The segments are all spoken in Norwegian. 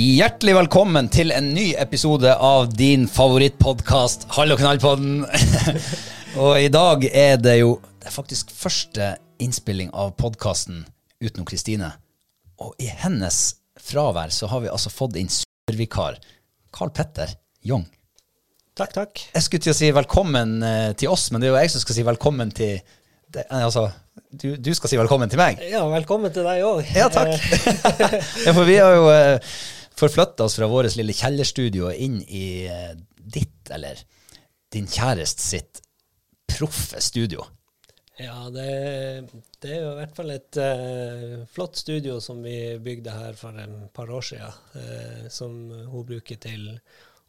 Hjertelig velkommen til en ny episode av din favorittpodkast, Hall og knall-podden. og i dag er det jo det er faktisk første innspilling av podkasten utenom Kristine. Og i hennes fravær så har vi altså fått inn supervikar Carl Petter Jong. Takk, takk. Jeg skulle til å si velkommen eh, til oss, men det er jo jeg som skal si velkommen til det, altså, du, du skal si velkommen til meg. Ja, velkommen til deg òg. Ja, takk. ja, for vi har jo forflytta oss fra vårt lille kjellerstudio inn i eh, ditt, eller din kjæreste sitt, proffe studio. Ja, det, det, er jo i hvert fall et uh, flott studio som vi bygde her for en par år siden, uh, som hun bruker til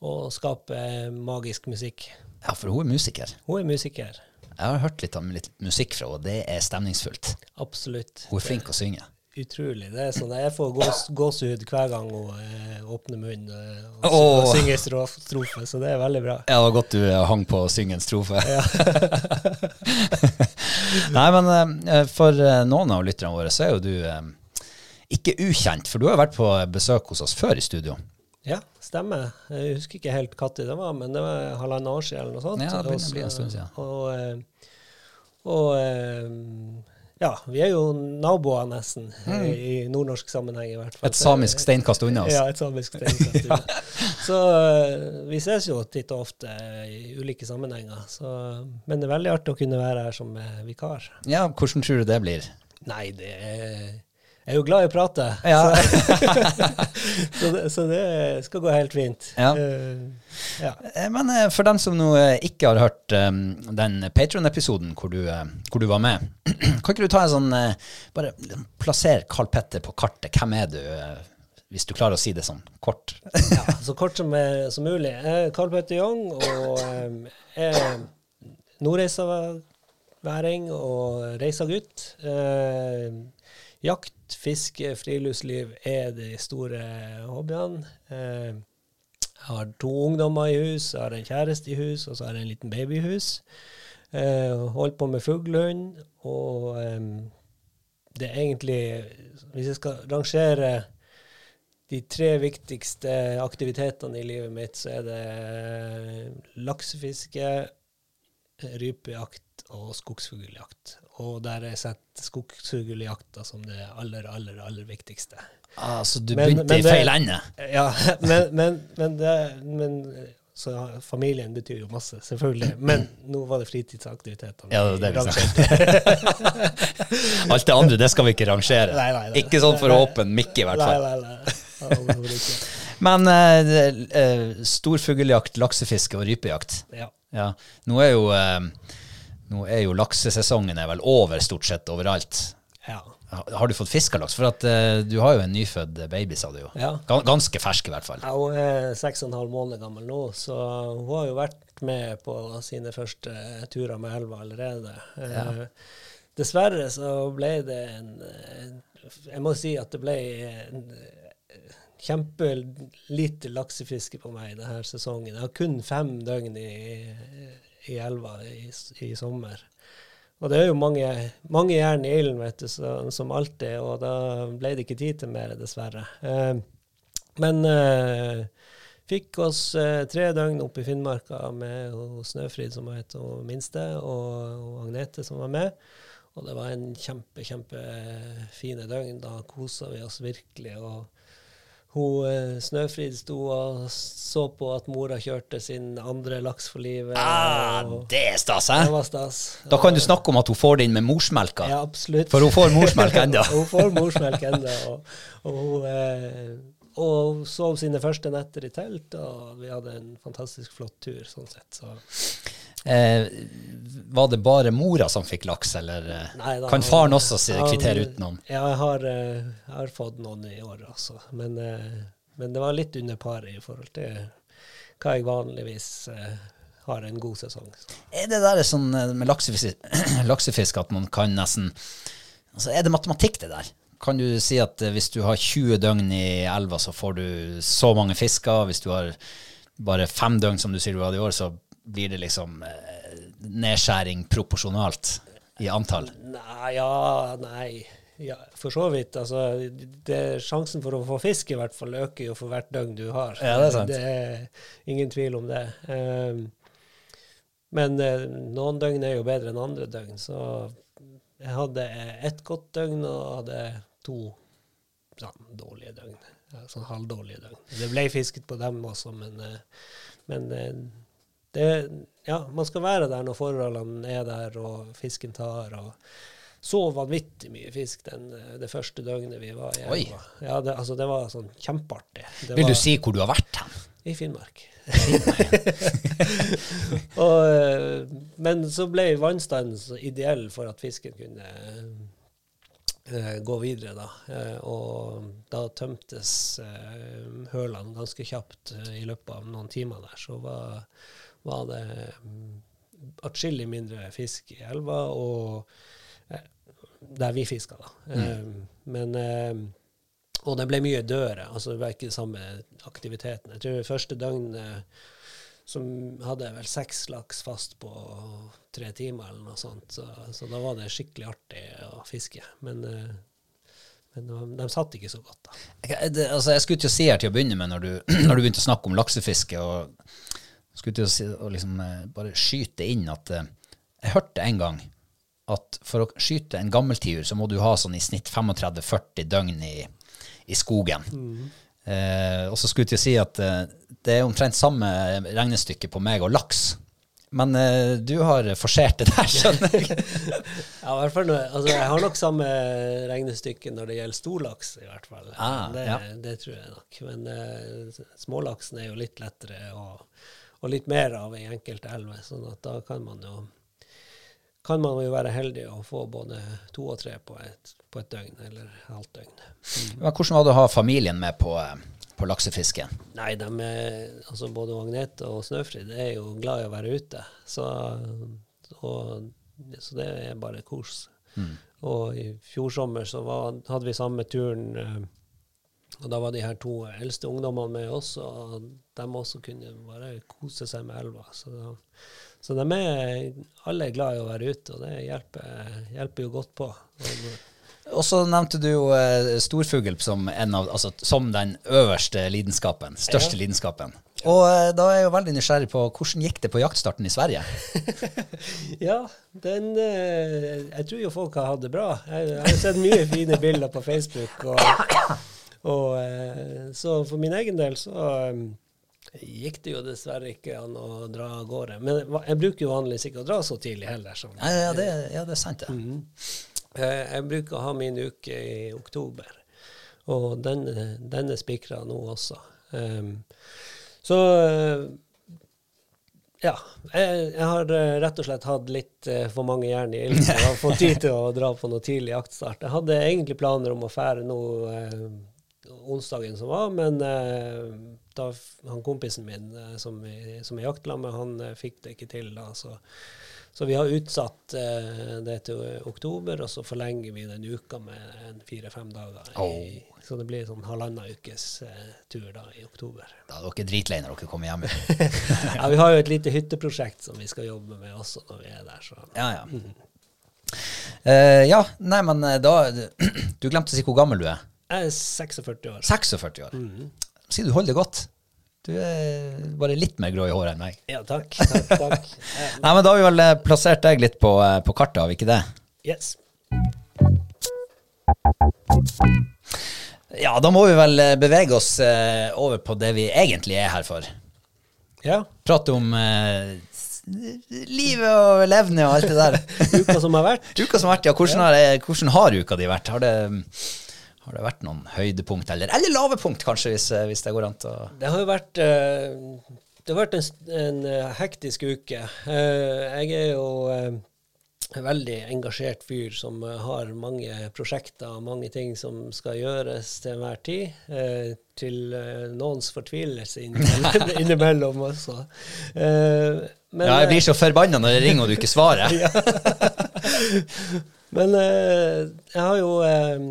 å skape magisk musikk. Ja, for hun er musiker. Hun er musiker. Jeg har hørt litt litt musikk fra henne, og det er stemningsfullt. Absolutt. Hun er flink å synge. Utrolig. Det er sånn, Jeg får gås, gåsehud hver gang hun eh, åpner munnen eh, og, og synger strof, strofe, så det er veldig bra. Ja, det var godt du eh, hang på å synge en strofe. Nei, men eh, for eh, noen av lytterne våre så er jo du ikke ukjent, for du har vært på besøk hos oss før i studio. Ja, stemmer. Jeg husker ikke helt når det var, men det var halvannet år siden eller noe sånt. Ja, det begynner å bli en stund siden. Og, og, og ja, vi er jo naboer nesten, mm. i nordnorsk sammenheng i hvert fall. Et samisk steinkast unna oss. Ja, et samisk steinkast. unna. Så eh, vi ses jo titt og ofte i ulike sammenhenger. Så, men det er veldig artig å kunne være her som eh, vikar. Ja, hvordan tror du det blir? Nei, det er jeg er jo glad i å prate, Ja. så, så, det, så det skal gå helt fint. Ja. Uh, ja. Eh, Men eh, for dem som nå ikke har hørt um, den Patron-episoden hvor, du, hvor du var med, kan ikke du ta en sånn uh, Bare plasser Carl Petter på kartet. Hvem er du, Uh, hvis du klarer å si det sånn kort? ja, så kort som, som mulig. Karl Petter Young og um, er nordreisaværing og reisagutt. Eh, jakt, fiske, friluftsliv er de store hobbyene. Eh, jeg har to ungdommer i hus, jeg har en kjæreste i hus, og så har jeg en liten baby i hus. Eh, holdt på med fuglehund, og eh, det er egentlig Hvis jeg skal rangere de tre viktigste aktivitetene i livet mitt, så er det laksefiske, rypejakt og skogsfugljakt. Og der jeg sett skogsfugljakta som det aller, aller, aller viktigste. Ah, så du Men- begynte men i feil ende. Ja, men, men, men, det, men så familien betyr jo masse, selvfølgelig. Men nå var det fritidsaktivitetene. Ja, det er det. Alt det andre, det skal vi ikke rangere. Nei, nei, nei. Ikke sånn for åpen mikk, i hvert fall. nei, nei. nei. Men uh, eh, storfugljakt, laksefiske og rypejakt. Ja. Ja. Nå er jo, eh, nå er jo laksesesongen er vel over stort sett overalt. ja. Har du fått fiska laks? For at uh, du har jo en nyfødt baby, sa du jo. Ja. Ganske fersk, i hvert fall. Ja, hun er seks og en halv måned gammel nå, så hun har jo vært med på sine første turer med elva allerede. Eh, dessverre så ble det en eh, Jeg må si at det ble en eh, kjempelite laksefiske på meg denne sesongen. Jeg har kun fem døgn i, i elva i, i sommer. Og det er jo mange, mange jern i ilden, vet du, så, som alltid, og da ble det ikke tid til mer, dessverre. Eh, men eh, fikk oss eh, tre døgn oppe i Finnmarka med Snøfrid, som het hun minste, og, og Agnete, som var med. Og det var en kjempe, kjempefine døgn. Da kosa vi oss virkelig. og hun eh, Snøfrid sto og så på at mora kjørte sin andre laks for livet. Ah, det er stas, det var stas. Da kan du snakke om at hun får det inn med morsmelka. Ja, absolutt. For hun får morsmelk ennå. hun får morsmelk ennå. Og, og, hun, eh, og hun sov sine første netter i telt, og vi hadde en fantastisk flott tur sånn sett. Så. Eh, var det bare mora som fikk laks, eller eh, Nei, da, kan faren også kvittere utenom? Ja, jeg har, eh, jeg har fått noen i år, altså. Men, eh, men det var litt under paret i forhold til hva jeg vanligvis har en god sesong. Så. Er det der sånn med laksefisk, laksefisk at man kan nesten altså Er det matematikk, det der? Kan du si at hvis du har 20 døgn i elva, så får du så mange fisker. Hvis du har bare fem døgn, som du sier du hadde i år, så blir det liksom eh, nedskjæring proporsjonalt i antall. Nei, ja, nei. Ja, for så vidt. Altså, det, sjansen for å få fisk i hvert fall øker jo for hvert døgn du har. Ja, det er sant. Det er ingen tvil om det. Um, men eh, noen døgn er jo bedre enn andre døgn, så jeg hadde ett godt døgn og hadde to sånn, dårlige døgn. Sånn halvdårlige døgn. Det ble fisket på dem også, men, eh, men det, ja, man skal være der når forholdene er der og fisken tar. og så vanvittig mye fisk den, det første døgnet vi var i elva. Ja, det, altså, det var sånn kjempeartig. Det Vil var du si hvor du har vært hen? I Finnmark. og, eh, men så ble vannstanden så ideell for at fisken kunne uh, gå videre, da. Uh, og da tømtes uh, hølene ganske kjapt i løpet av noen timer der. Så var, var det mm, atskillig mindre fisk i elva, og eh, der vi fiska, da. Mm. men eh, og det ble mye dødere. altså Det var ikke samme aktiviteten. Jeg tror første døgnet som hadde vel seks laks fast på tre timer, eller noe sånt. Så, så da var det skikkelig artig å fiske. Men, eh, men de, de satt ikke så godt, da. Jeg, det, altså, jeg skulle til å si her til å begynne med, når du, når du begynte å snakke om laksefiske, og skulle til å, si, og liksom, eh, bare skyte inn at eh, Jeg hørte en gang at for å skyte en gammeltiur, så må du ha sånn i snitt 35-40 døgn i, i skogen. Eh, og så skulle jeg til å si at eh, det er omtrent samme regnestykke på meg og laks. Men eh, du har forsert det der, skjønner jeg. Ja, i hvert fall, altså, jeg har nok samme regnestykke når det gjelder storlaks, i hvert fall. Ah, det, ja. det tror jeg nok. Men eh, smålaksen er jo litt lettere og, og litt mer av ei enkelt elve. sånn at da kan man jo kan man jo være heldig å få både to og tre på et, på et døgn, eller halvt døgn. Men hvordan var det å ha familien med på, på laksefiske? Nei, de er, altså både Agnete og Snøfrid er jo glad i å være ute, så, og, så det er bare kos. Og i fjor sommer så var, hadde vi samme turen, eh, og da var de her to eldste ungdommene med oss, og de også kunne bare kose seg med elva. Så, da, så de er alle glad i å være ute, og det hjelper, hjelper jo godt på. Og, så nevnte du jo eh, storfugl som, en av, altså, som den øverste lidenskapen, største Ja. lidenskapen. Og eh, da er jeg jo veldig nysgjerrig på hvordan gikk det på jaktstarten i Sverige? Ja, den eh, Jeg tror jo folk har hatt det bra. Jeg, jeg har sett mye fine bilder på Facebook. Og, og, eh, så for min egen del så, eh, gikk det jo dessverre ikke an å dra av gårde. Men jeg bruker jo vanligvis ikke å dra så tidlig heller. Som, Ja, ja, det, ja, det er sant, det. Mm -hmm. Jeg bruker å ha min uke i oktober, og den, den er spikra nå også. Um, så eh, ja. Jeg, jeg har eh, rett og slett hatt litt eh, for mange jern i ilden og har fått tid til å dra på noe tidlig jaktstart. Jeg hadde egentlig planer om å fære nå eh, onsdagen som var, men eh, da han kompisen min eh, som, jeg- som er jakta med, han eh, fikk det ikke til da. Så, så vi har utsatt det til oktober, og så forlenger vi den uka med en fire-fem dager. I, Så det blir sånn halvannen ukes tur da i oktober. Da er dere dritlei når dere kommer hjem. Ja, Vi har jo et lite hytteprosjekt som vi skal jobbe med også når vi er der. Så. Ja, ja. Uh, ja, nei, men da Du glemte å si hvor gammel du er. Jeg er 46 år. 46 år. Sier du holder det godt. Du er bare litt mer grå i håret enn meg. Ja, takk. takk, takk. Nei, men Da har vi vel eh, plassert deg litt på, eh, på kartet, har vi ikke det? Yes. Ja, da må vi vel eh, bevege oss over på det vi egentlig er her for. Ja. Prate om eh, livet og levnet og alt det der. Uka som har vært. Uka som har vært, ja. Hvordan har, eh, hvordan har uka di vært? Har det, har det vært noen høydepunkt, eller, eller lave punkt, kanskje, hvis, eh, hvis det går an til å Det har jo vært eh, Det har vært en, en eh, hektisk uke. Jeg er jo en veldig engasjert fyr som har mange prosjekter og mange ting som skal gjøres til enhver tid. eh, til noens fortvilelse innimellom, innimellom også. Eh, men, Ja, jeg blir så forbanna når jeg ringer og du ikke svarer. Men eh, jeg har jo eh,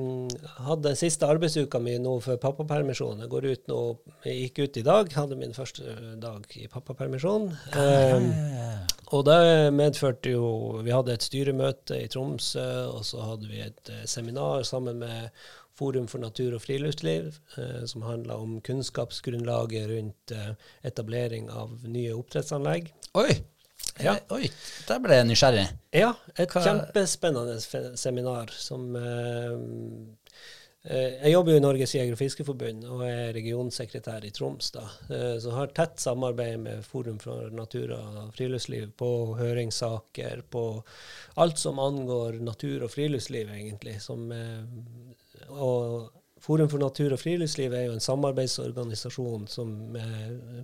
hatt den siste arbeidsuka mi nå for pappapermisjon. Jeg går ut nå, jeg gikk ut i dag, hadde min første dag i pappapermisjon. Eh, og det medførte jo Vi hadde et styremøte i Tromsø, og så hadde vi et eh, seminar sammen med Forum for natur og friluftsliv, eh, som handla om kunnskapsgrunnlaget rundt eh, etablering av nye oppdrettsanlegg. Oi! Ja. Eh, Oi, der ble jeg nysgjerrig. Ja, et Hva- kjempespennende seminar som eh, eh, Jeg jobber jo i Norges jeger- og fiskeforbund og er regionsekretær i Troms. da, Så har tett samarbeid med Forum for natur og friluftsliv på høringssaker, på alt som angår natur og friluftsliv, egentlig. Som, og Forum for natur og friluftsliv er jo en samarbeidsorganisasjon som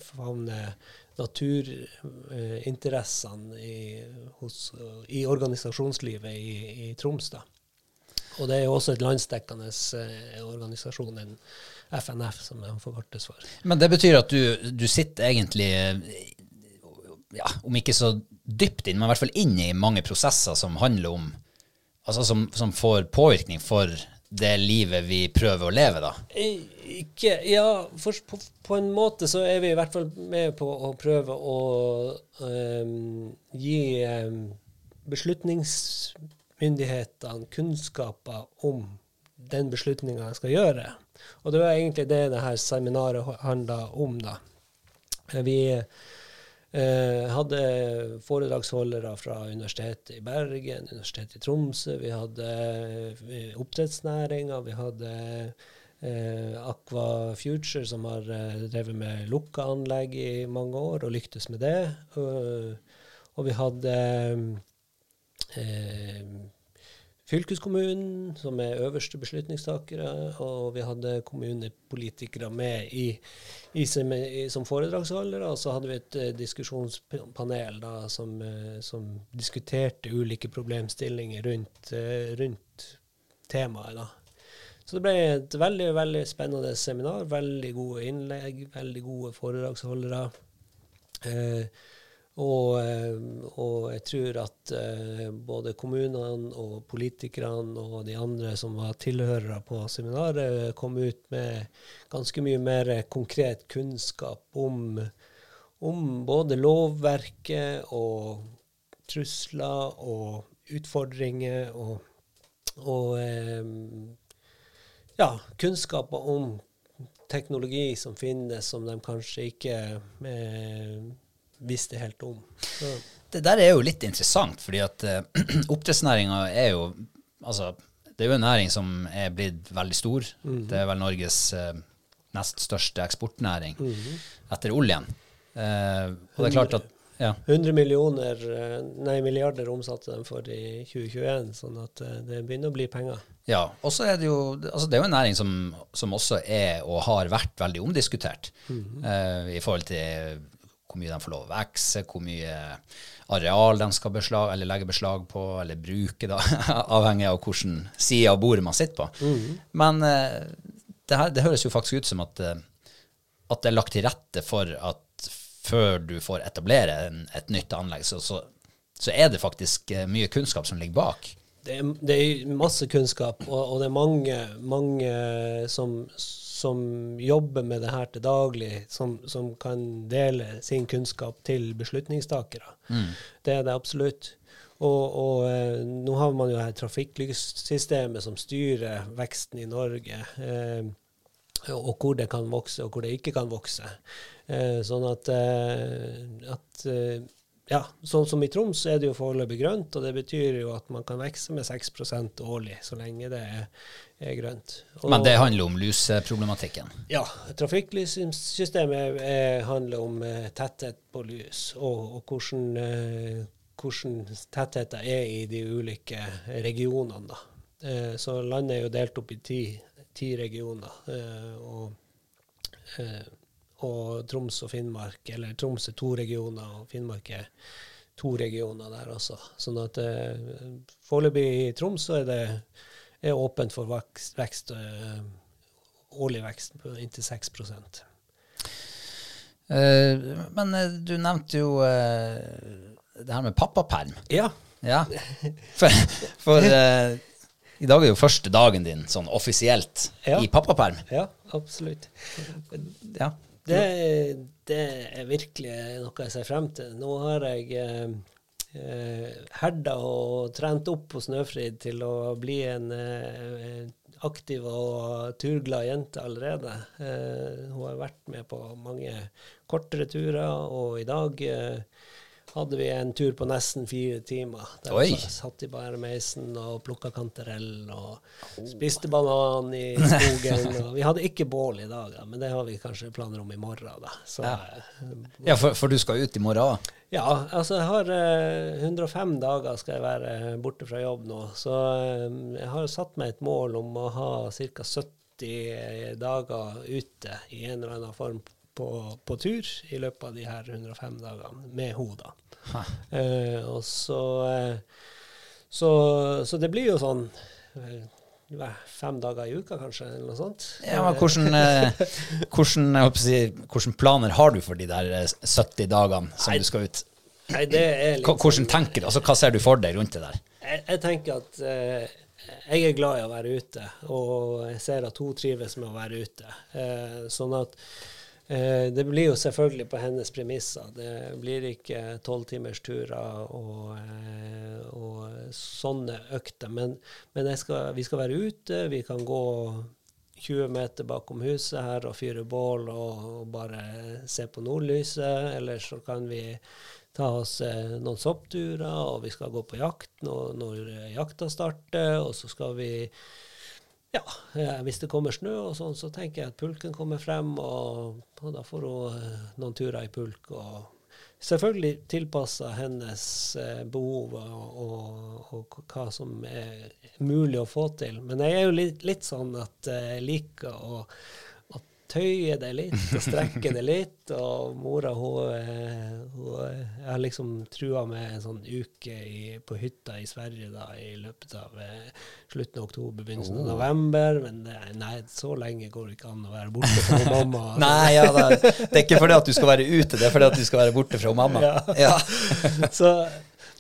favner naturinteressene i, hos- i organisasjonslivet i, i Troms. da. Og det er jo også et landsdekkende eh, organisasjon, en FNF, som de forkortes for. Men det betyr at du, du sitter egentlig, eh, ja, om ikke så dypt inn, men i hvert fall inn i mange prosesser som handler om Altså som, som får påvirkning for det livet vi prøver å leve, da. Ikke Ja, for, på, på en måte så er vi i hvert fall med på å prøve å um, gi um, beslutningsmyndighetene kunnskaper om den beslutninga de skal gjøre. Og det var egentlig det det her seminaret handla om, da. Vi eh, hadde foredragsholdere fra Universitetet i Bergen, Universitetet i Tromsø, vi hadde eh, oppdrettsnæringa, vi hadde eh, Aqua Future, som har eh, drevet med lukka anlegg i mange år og lyktes med det. Og, og vi hadde eh, fylkeskommunen, som er øverste beslutningstakere, og vi hadde kommunepolitikere med i, i, som, som foredragsholdere. Og så hadde vi et eh, diskusjonspanel da, som, eh, som diskuterte ulike problemstillinger rundt, eh, rundt temaet. da. Så det ble et veldig veldig spennende seminar. Veldig gode innlegg, veldig gode foredragsholdere. Eh, og, eh, og jeg tror at eh, både kommunene og politikerne og de andre som var tilhørere på seminaret, kom ut med ganske mye mer konkret kunnskap om, om både lovverket og trusler og utfordringer og, og eh, ja, kunnskaper om teknologi som finnes, som de kanskje ikke eh, visste helt om. Så, Det der er jo litt interessant, fordi at uh, oppdrettsnæringa er jo Altså, det er jo en næring som er blitt veldig stor. Det er vel Norges uh, nest største eksportnæring etter oljen. Eh, og det er klart at ja. 100 millioner, eh, nei, milliarder omsatte de for i 2021, sånn at eh, det begynner å bli penger. Ja, og så er det jo altså det er jo en næring som, som også er og har vært veldig omdiskutert eh, i forhold til hvor mye de får lov å vokse, hvor mye areal de skal beslag, eller legge beslag på, eller bruke, da, avhengig av hvilken side av bordet man sitter på. Men eh, det, her, det høres jo faktisk ut som at, at det er lagt til rette for at før du får etablere en, et nytt anlegg, så, så, så er det faktisk eh, mye kunnskap som ligger bak. Det er, det er masse kunnskap, og, og det er mange, mange som, som jobber med det her til daglig, som, som kan dele sin kunnskap til beslutningstakere. Det er det absolutt. Og, og eh, nå har man jo her trafikklyssystemet som styrer veksten i Norge. Eh, og hvor det kan vokse, og hvor det ikke kan vokse. Eh, sånn at, eh, at eh, ja, sånn som i Troms er det jo foreløpig grønt, og det betyr jo at man kan vokse med 6% årlig, så lenge det er, er grønt. Og, Men det handler om luseproblematikken. Ja, trafikklyssystemet handler om tetthet på lys, og, og hvordan, hvordan tettheten er i de ulike regionene. Da. Eh, så landet er jo delt opp i ti, ti regioner. eh, og, eh, og Troms og Finnmark, eller Troms er to regioner, og Finnmark er to regioner der også. Sånn at eh, foreløpig i Troms så er det er åpent for vekst, vekst eh, årlig vekst på inntil 6 Eh, men eh, du nevnte jo eh, det her med pappaperm. Ja. Ja. For, for eh, i dag er jo første dagen din sånn offisielt Ja. i pappaperm. Ja, absolutt. Ja. Det, det er virkelig noe jeg ser frem til. Nå har jeg eh, eh, herda og trent opp på Snøfrid til å bli en eh, aktiv og turglad jente allerede. Eh, hun har vært med på mange kortere turer, og i dag eh, hadde vi en tur på nesten fire timer. Der Oi. satt i bæremeisen og plukka kantarell og spiste banan i skogen. og vi hadde ikke bål i dag, da, men det har vi kanskje planer om i morgen. da. Så, Ja. eh, Ja, for, for du skal ut i morgen òg? ja, altså jeg har eh, 105 dager skal jeg være borte fra jobb nå. Så eh, jeg har satt meg et mål om å ha ca. 70 dager ute i en eller annen form på, på tur i løpet av de her 105 dagene, med hodet. Eh, og så, eh, så Så det blir jo sånn eh, fem dager i uka, kanskje, eller noe sånt. Ja, men hvordan, eh, hvordan, hvordan planer har du for de der eh, 70 dagene som Nei, du skal ut? Nei, det litt Hvordan sånn- tenker du? Altså, Hva ser du for deg rundt det der? jeg, jeg tenker at eh, jeg er glad i å være ute, og jeg ser at hun trives med å være ute. Eh, sånn at det blir jo selvfølgelig på hennes premisser. Det blir ikke tolvtimersturer og, eh, og sånne økter. Men, men skal, vi skal være ute, vi kan gå 20 meter bakom huset her og fyre bål og, og bare se på nordlyset, eller så kan vi ta oss eh, noen soppturer, og vi skal gå på jakt når, når eh, jakta starter, og så skal vi ja, eh, hvis det kommer snø og sånn, så tenker jeg at pulken kommer frem, og, og da får hun eh, noen turer i pulk. og Selvfølgelig tilpassa hennes eh, behov og, og, og hva som er mulig å få til. Men jeg er jo litt, litt sånn at jeg liker å, tøye det litt og strekke det litt. Og mora hun, eh, hun Jeg har liksom trua med en sånn uke i, på hytta i Sverige da, i løpet av eh, slutten av oktober, begynnelsen av november. Men det, nei, så lenge går det ikke an å være borte fra mamma. Nei, ja, det, det er ikke fordi at du skal være ute, det er fordi at du skal være borte fra mamma. Ja. Ja. Så,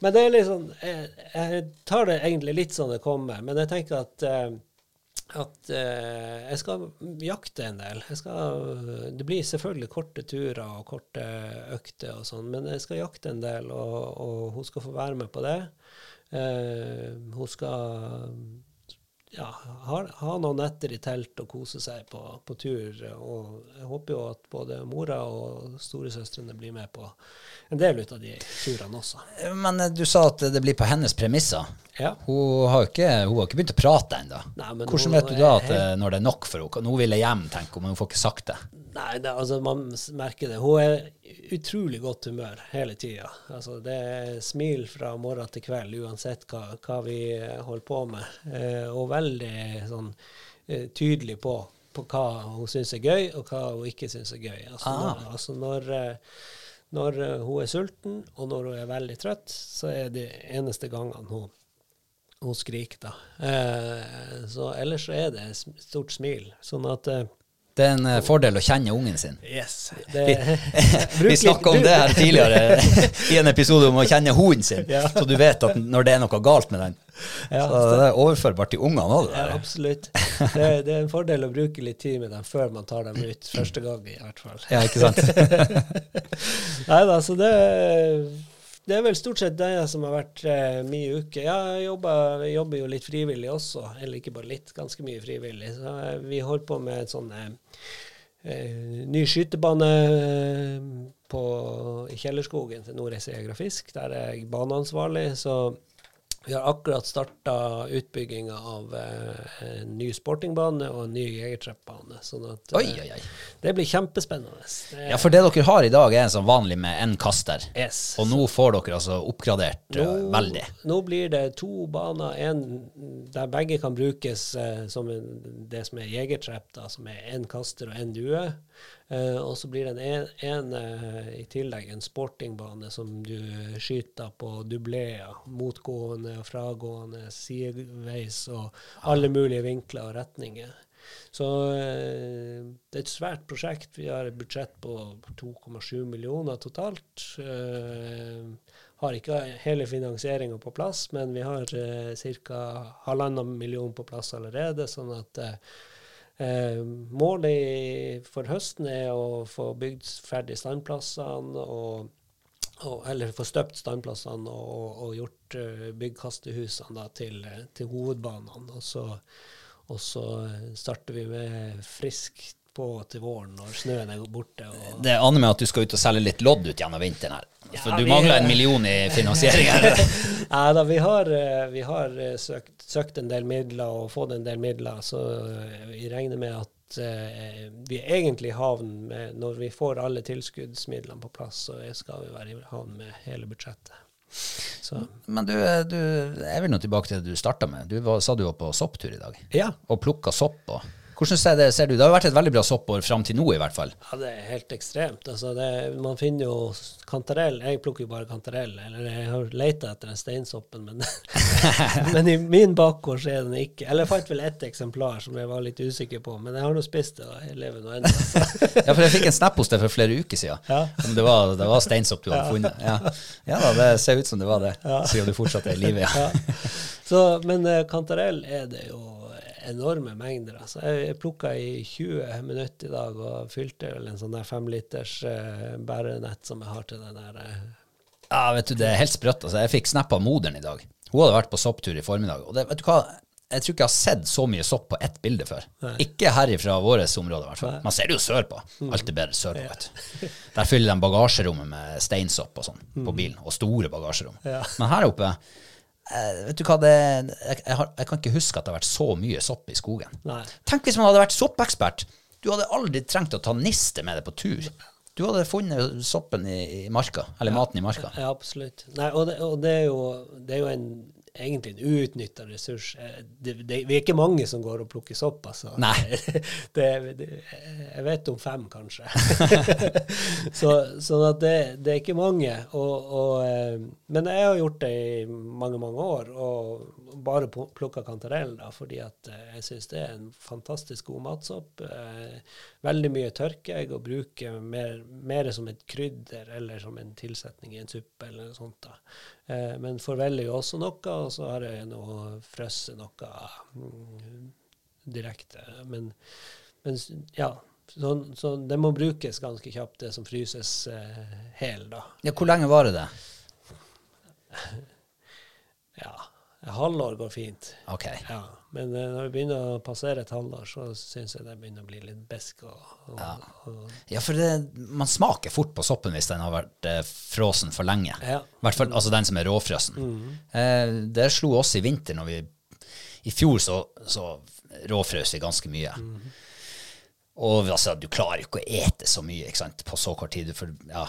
men det er litt sånn jeg, jeg tar det egentlig litt sånn det kommer, men jeg tenker at eh, at eh, jeg skal jakte en del. Skal, det blir selvfølgelig korte turer og korte økter og sånn, men jeg skal jakte en del, og, og hun skal få være med på det. Eh, hun skal ja, ha, ha noen netter i telt og kose seg på, på tur. Og jeg håper jo at både mora og storesøstrene blir med på en del ut av de turene også. Men eh, du sa at det blir på hennes premisser. Ja. Hun har ikke, hun har ikke begynt å prate ennå. Hvordan vet du da at helt... når det er nok for henne? Nå vil jeg hjem, tenker hun, men hun får ikke sagt det. Nei, det, altså man merker det. Hun er utrolig godt humør hele tida. Altså, det er smil fra morgen til kveld uansett hva, hva vi holder på med. Eh, og veldig sånn eh, tydelig på, på hva hun syns er gøy, og hva hun ikke syns er gøy. Altså, Ah. når, altså når, eh, når eh, hun er sulten, og når hun er veldig trøtt, så er det eneste gangene hun hun skriker, da. Eh, så ellers så er det stort smil. Sånn at eh, Det er en eh, fordel å kjenne ungen sin. Yes. Vi, Bruk vi snakka om det her tidligere i en episode om å kjenne hunden sin, Ja. så du vet at når det er noe galt med den. Ja, så det er overførbart til ungene òg. Ja, absolutt. Det, det er en fordel å bruke litt tid med dem før man tar dem ut første gang, i hvert fall. Ja, ikke sant? Nei da, så det, det er vel stort sett det som har vært eh, min uke. Jeg jobber, jobber jo litt frivillig også, eller ikke bare litt, ganske mye frivillig. Så eh, vi holder på med en sånn eh, eh, ny skytebane eh, på, Kjellerskogen til Nordreisa Jeger. Der er jeg baneansvarlig. så vi har akkurat starta utbygginga av eh, en ny sportingbane og en ny jegertrappbane. Sånn at eh, Oi, oi, oi. det blir kjempespennende. Det, Ja, for det dere har i dag, er en sånn vanlig med én kaster. yes. Og nå får dere altså oppgradert eh, Nå- veldig. Nå blir det to baner, en der begge kan brukes eh, som en, det som er jegertrapp, da, som er én kaster og én due. Eh, og så blir det en, en uh, i tillegg en sportingbane som du skyter på dubleer, motgående og fragående, sideveis og alle mulige vinkler og retninger. Så uh, det er et svært prosjekt. Vi har et budsjett på 2,7 millioner totalt. Har ikke hele finansieringa på plass, men vi har ca. halvannen million på plass allerede. sånn at målet for høsten er å få bygd ferdig standplassene og og, eller få støpt standplassene og, og gjort uh, byggkastehusene da, til, eh, til hovedbanene. Og så, og så eh, starter vi med friskt på til våren når snøen er borte. Og, Det aner meg at du skal ut og selge litt lodd ut gjennom vinteren her. For Ja, du vi- mangler en million i finansiering. Nei da, vi har, eh, vi har eh, søkt, søkt en del midler og fått en del midler, så eh, vi regner med at vi er egentlig i havn med Når vi får alle tilskuddsmidlene på plass, så skal vi være i havn med hele budsjettet. Så Men du, du, jeg vil nå tilbake til det du starta med. Du var, sa du var på sopptur i dag, ja. og plukka sopp. Og. Hvordan ser det, ser du? Det har vært et veldig bra soppår fram til nå, i hvert fall. Ja, det er helt ekstremt. Altså, det, man finner jo kantarell. Jeg plukker jo bare kantarell. Eller jeg har leita etter den steinsoppen, men, men i min bakgård så er den ikke. Eller jeg fant vel ett eksemplar som jeg var litt usikker på, men jeg har nå spist det, og jeg lever nå ennå. Ja, for jeg fikk en snap hos deg for flere uker siden. Ja. Om det var, det var steinsopp du hadde funnet. Ja. ja da, det ser ut som det var det, siden du fortsatt er i live. Ja. Ja. Så, men eh, kantarell er det jo enorme mengder. Altså, jeg jeg plukka i 20 minutter i dag og fylte vel en sånn der femliters uh, bærenett som jeg har til den der eh, Ja, vet du, det er helt sprøtt. Altså, jeg fikk snap av moderen i dag. Hun hadde vært på sopptur i formiddag. Og det, vet du hva? Jeg tror ikke jeg har sett så mye sopp på ett bilde før. Ikke her ifra vårt område, i hvert fall. Man ser det jo sørpå. Alt er bedre sørpå, vet du. Der fyller de bagasjerommet med steinsopp og sånn på bilen. Og store bagasjerom. Ja. Men her oppe eh, Vet du hva, det, jeg, jeg, har, jeg kan ikke huske at det har vært så mye sopp i skogen. Nei. Tenk hvis man hadde vært soppekspert. Du hadde aldri trengt å ta niste med deg på tur. Du hadde funnet soppen i, i marka, eller maten i marka. Ja, absolutt. Nei, og det, og det, er, jo, det er jo en, egentlig en uutnytta ressurs. Eh, Det, det, vi er ikke mange som går og plukker sopp, altså. Nei. Det, jeg vet om fem, kanskje. så, sånn at det, det er ikke mange. Og, og, eh, men jeg har gjort det i mange, mange år, og bare plukka da, fordi at eh, jeg syns det er en fantastisk god matsopp. Veldig mye tørker jeg og bruker mer, mer som et krydder eller som en tilsetning i en suppe eller noe sånt. da. Eh, Men forveller jo også noe, og så har jeg nå frosset noe mm, direkte. Men, men ja, så, så det må brukes ganske kjapt, det som fryses eh, hel, da. Ja, hvor lenge varer det? Ja, et Halvår går fint. Ok. Ja. Men eh, når vi begynner å passere et halvår, så syns jeg det begynner å bli litt besk. Og, og, og, Ja, for det, man smaker fort på soppen hvis den har vært eh, frossen for lenge. Ja. I hvert fall altså den som er råfrøsen. Eh, det slo oss i vinter når vi I fjor så, så råfrøs vi ganske mye. Og altså, du klarer jo ikke å ete så mye på så kort tid. For, ja.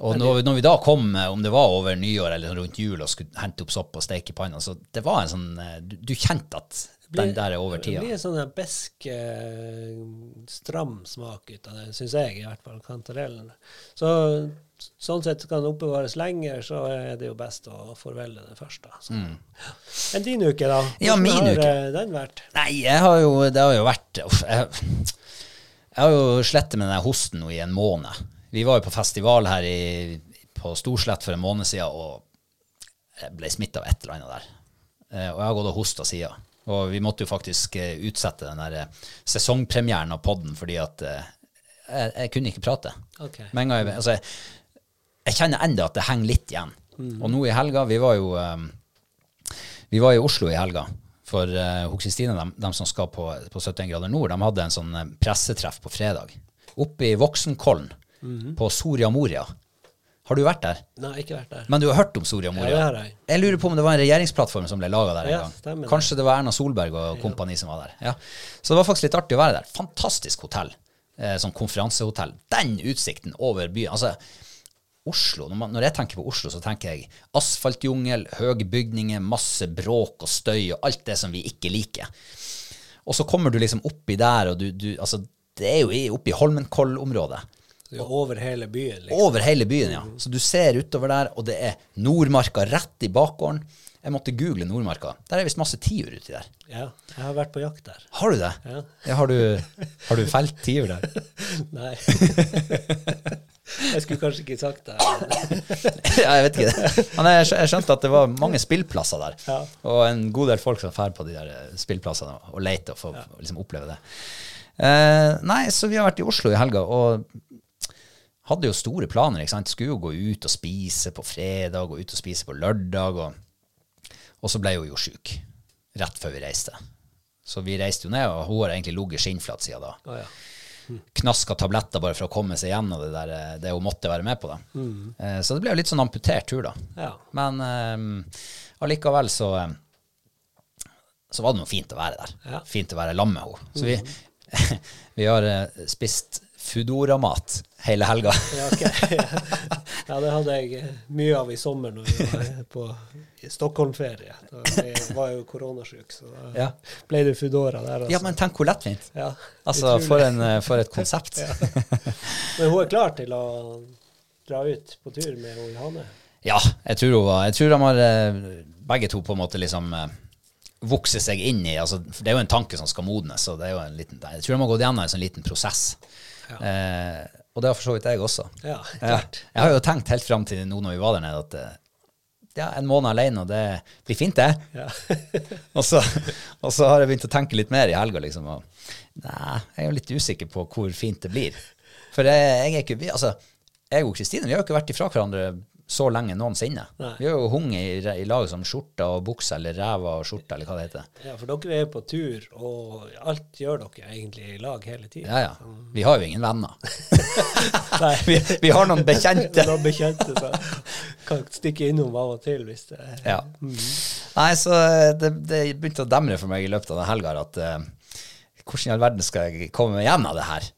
Og når, når vi da kom, eh, om det var over nyår eller rundt jul, og skulle hente opp sopp og steke i panna, så det var en sånn eh, Du, du kjente at den der er over Det blir en sånn besk, eh, stram smak ut av det, syns jeg i hvert fall. Kantarellen. Så sånn sett kan det oppbevares lenger, så er det jo best å forvelle det først. da. Så. Men din uke, da? Mm. Ja, Hvordan min har uke. den vært? Nei, jeg har jo, det har jo vært uff, jeg, jeg har jo slettet med den hosten nå i en måned. Vi var jo på festival her i, på Storslett for en måned siden, og jeg ble smittet av et eller annet der. Eh, Og jeg har gått og hosta siden. Og vi måtte jo faktisk eh, utsette den der eh, sesongpremieren av podden fordi at jeg, jeg kunne ikke prate. Okay. Men jeg, altså, jeg, jeg kjenner enda at det henger litt igjen. Og nå i helga, vi var jo vi var i Oslo i helga. For uh, de, de som skal på, på 71 grader nord, de hadde en sånn pressetreff på fredag. Oppe i Voksenkollen, på Soria Moria. Har du vært der? Nei, ikke vært der. Men du har hørt om Soria Moria? Ja, det har jeg. Jeg lurer på om det var en regjeringsplattform som ble laga der en Ja, gang. Kanskje det var Erna Solberg og kompani som var der. Ja. Så det var faktisk litt artig å være der. Fantastisk hotell. Eh, sånn konferansehotell. Den utsikten over byen. Altså, Oslo, når, man, når jeg tenker på Oslo, så tenker jeg asfaltjungel, høye bygninger, masse bråk og støy og alt det som vi ikke liker. Og så kommer du liksom oppi der, og du, du Altså, det er jo oppi Holmenkoll-området. Er over hele byen, liksom. Over hele byen, ja. Så du ser utover der, og det er Nordmarka rett i bakgården. Jeg måtte google Nordmarka. Der er visst masse tiur uti der. Ja, jeg har vært på jakt der. Har du det? Ja. Ja, har, du, har du felt tiur der? Nei. jeg skulle kanskje ikke sagt det. ja, jeg vet ikke det. Men jeg skjønte at det var mange spillplasser der. Ja. Og en god del folk som drar på de der eh, spillplassene og leter og får liksom oppleve det. Eh, nei, så vi har vært i Oslo i helga og hadde jo store planer. ikke sant? Skulle jo gå ut og spise på fredag, gå ut og spise på lørdag. Og, og så ble hun jo sjuk rett før vi reiste. Så vi reiste jo ned, og hun har egentlig ligget skinnflat siden da. Oh, ja. Knaska tabletter bare for å komme seg gjennom det, der, eh, det hun måtte være med på. da. Eh, så det ble jo litt sånn amputert tur, da. Ja. Men eh, allikevel så eh, så var det noe fint å være der. Ja. Fint å være sammen med henne. Så vi, vi har eh, spist Foodora-mat hele helga. Ja, okay. ja, det hadde jeg mye av i sommer når vi var på Stockholm-ferie. Da var jo koronasjuk, så da Ja. ble det Foodora der. Altså. Ja, men tenk hvor lettvint. Ja, Altså, for, en, eh, for et konsept. Men hun er klar til å dra ut på tur med Johanne? Ja, jeg tror, hun var, jeg tror de har eh, begge to på en måte liksom eh, vokse seg inn i altså, Det er jo en tanke som skal modnes, og det er jo en liten, jeg tror de har gått gjennom en sånn liten prosess. Eh, og det har for så vidt jeg også. Ja, Ja, klart. jeg har jo tenkt helt fram til nå når vi var der nede, at eh, ja, en måned alene, og det blir fint, det. Ja. og, så, og så har jeg begynt å tenke litt mer i helga, liksom. Og, nei, jeg er jo litt usikker på hvor fint det blir. For jeg, jeg er ikke vi- Altså, jeg og Kristine vi har jo ikke vært ifra hverandre så lenge noensinne. Nei. Vi har jo hunget i, i lag som skjorta og buksa, eller ræva og skjorta, eller hva det heter. ja, for dere er på tur, og alt gjør dere egentlig i lag hele tiden. Ja, ja. Vi har jo ingen venner. Vi, vi har noen bekjente. Noen bekjente som kan stikke innom av og til hvis det Ja. Nei, så eh, det, det begynte å demre for meg i løpet av den helga at uh, hvordan i all verden skal jeg komme meg av det her?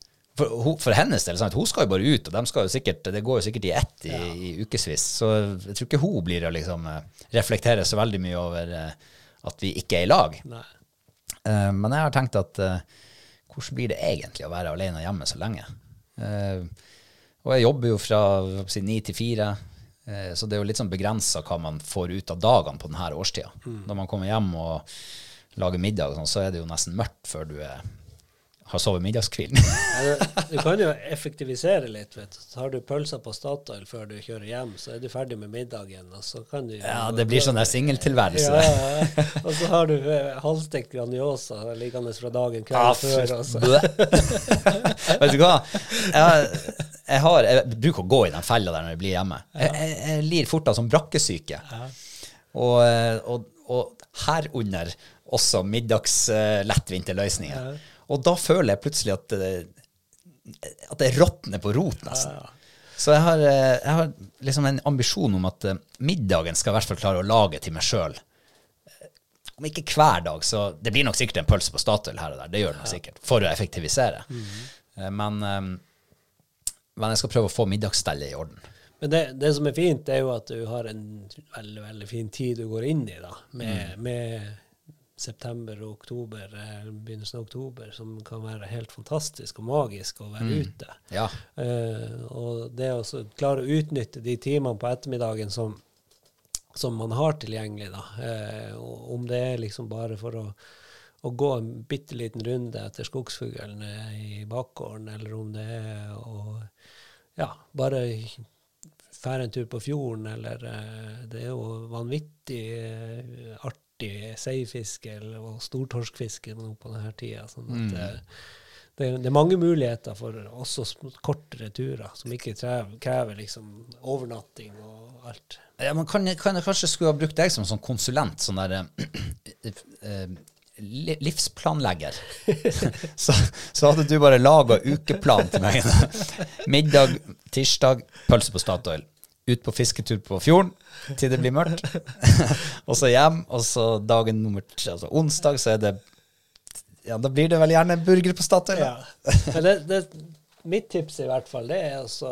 For, for hennes del, sant? hun skal jo bare ut, og de skal jo sikkert, det går jo sikkert i ett i, i ukevis. Så jeg tror ikke hun blir å liksom eh, reflektere så veldig mye over eh, at vi ikke er i lag. Nei. Uh, men jeg har tenkt at uh, hvordan blir det egentlig å være alene hjemme så lenge? Uh, og jeg jobber jo fra ni til fire, så det er jo litt sånn begrensa hva man får ut av dagene på denne årstida. Når man kommer hjem og lager middag, og sånn, så er det jo nesten mørkt før du er, har sovet middagskvelden. Du kan jo effektivisere litt. vet du. Tar du pølser på Statoil før du kjører hjem, så er du ferdig med middagen. og så kan du... ja, det blir sånn der singeltilværelse. Ja, ja. Og så har du eh, halvstekt Grandiosa liggende fra dagen Ah, kvelden før. Altså. Vet du hva? Jeg, jeg, har, jeg bruker å gå i den fella der når jeg blir hjemme. Jeg, jeg, lir fort av sånn brakkesyke. Og, eh, og, og herunder også middagslettvinte løsninger. Og da føler jeg plutselig at det, at det råtner på rot, nesten. Så jeg har, eh, jeg har liksom en ambisjon om at eh, middagen skal i hvert fall klare å lage til meg sjøl. Om ikke hver dag, så Det blir nok sikkert en pølse på Statoil her og der, det gjør det nok sikkert, for å effektivisere. Eh, Men, eh, men jeg skal prøve å få middagsstellet i orden. Men det, det som er fint, er jo at du har en veldig veldig fin tid du går inn i, da, med, med september og oktober, eh, begynnelsen av oktober, som kan være helt fantastisk og magisk å være ute. Ja. Uh, og det å klare å utnytte de timene på ettermiddagen som, som man har tilgjengelig, da, Uh, om det er liksom bare for å, å gå en bitte liten runde etter skogsfuglene i bakgården, eller om det er å ja, bare fære en tur på fjorden, eller Det er jo vanvittig eh, artig seifiske og stortorskfiske nå på denne tida. Sånn at mm. det, det er mange muligheter for også kortere turer, som ikke krever, krever liksom overnatting og alt. Ja, man kan, kan jeg kanskje skulle ha brukt deg som sånn konsulent, sånn der eh, eh, livsplanlegger. så, så hadde du bare laga ukeplan til meg. Middag tirsdag, pølse på Statoil. Ut på fisketur på fjorden til det blir mørkt. og så hjem, og så dagen nummer tre, altså onsdag, så er det Ja, da blir det vel gjerne burger på Statoil. Ja. Det, det, mitt tips i hvert fall, det er altså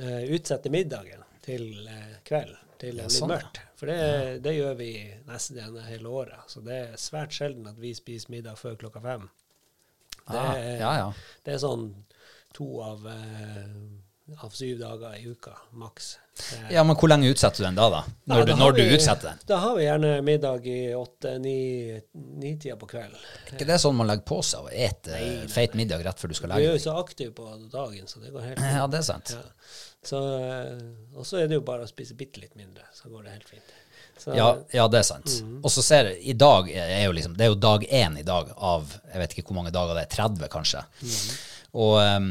uh, utsette middagen til uh, kveld, til det Ja, blir sånn, mørkt. For det, det gjør vi nesten gjennom hele året. Så det er svært sjelden at vi spiser middag før klokka fem. Det, Ah, ja, ja. det er sånn to av, eh, av syv dager i uka, maks. Det- ja, men hvor lenge utsetter du den da, da? Når, Ja, du, da har når du utsetter den? Da har vi gjerne middag i åtte-ni-tida på kvelden. Er ikke det sånn man legger på seg og spiser feit middag rett før du skal legge deg? Du er jo så aktive på dagen, så det går helt fint. Ja, det er sant. Ja. Så, eh, og så er det jo bare å spise bitte litt mindre, så går det helt fint. Så, Ja, ja, det er sant. Mhm. Og så ser jeg, i dag er jo liksom, det er jo dag én i dag av, jeg vet ikke hvor mange dager det er, 30 kanskje. Mhm. Og em,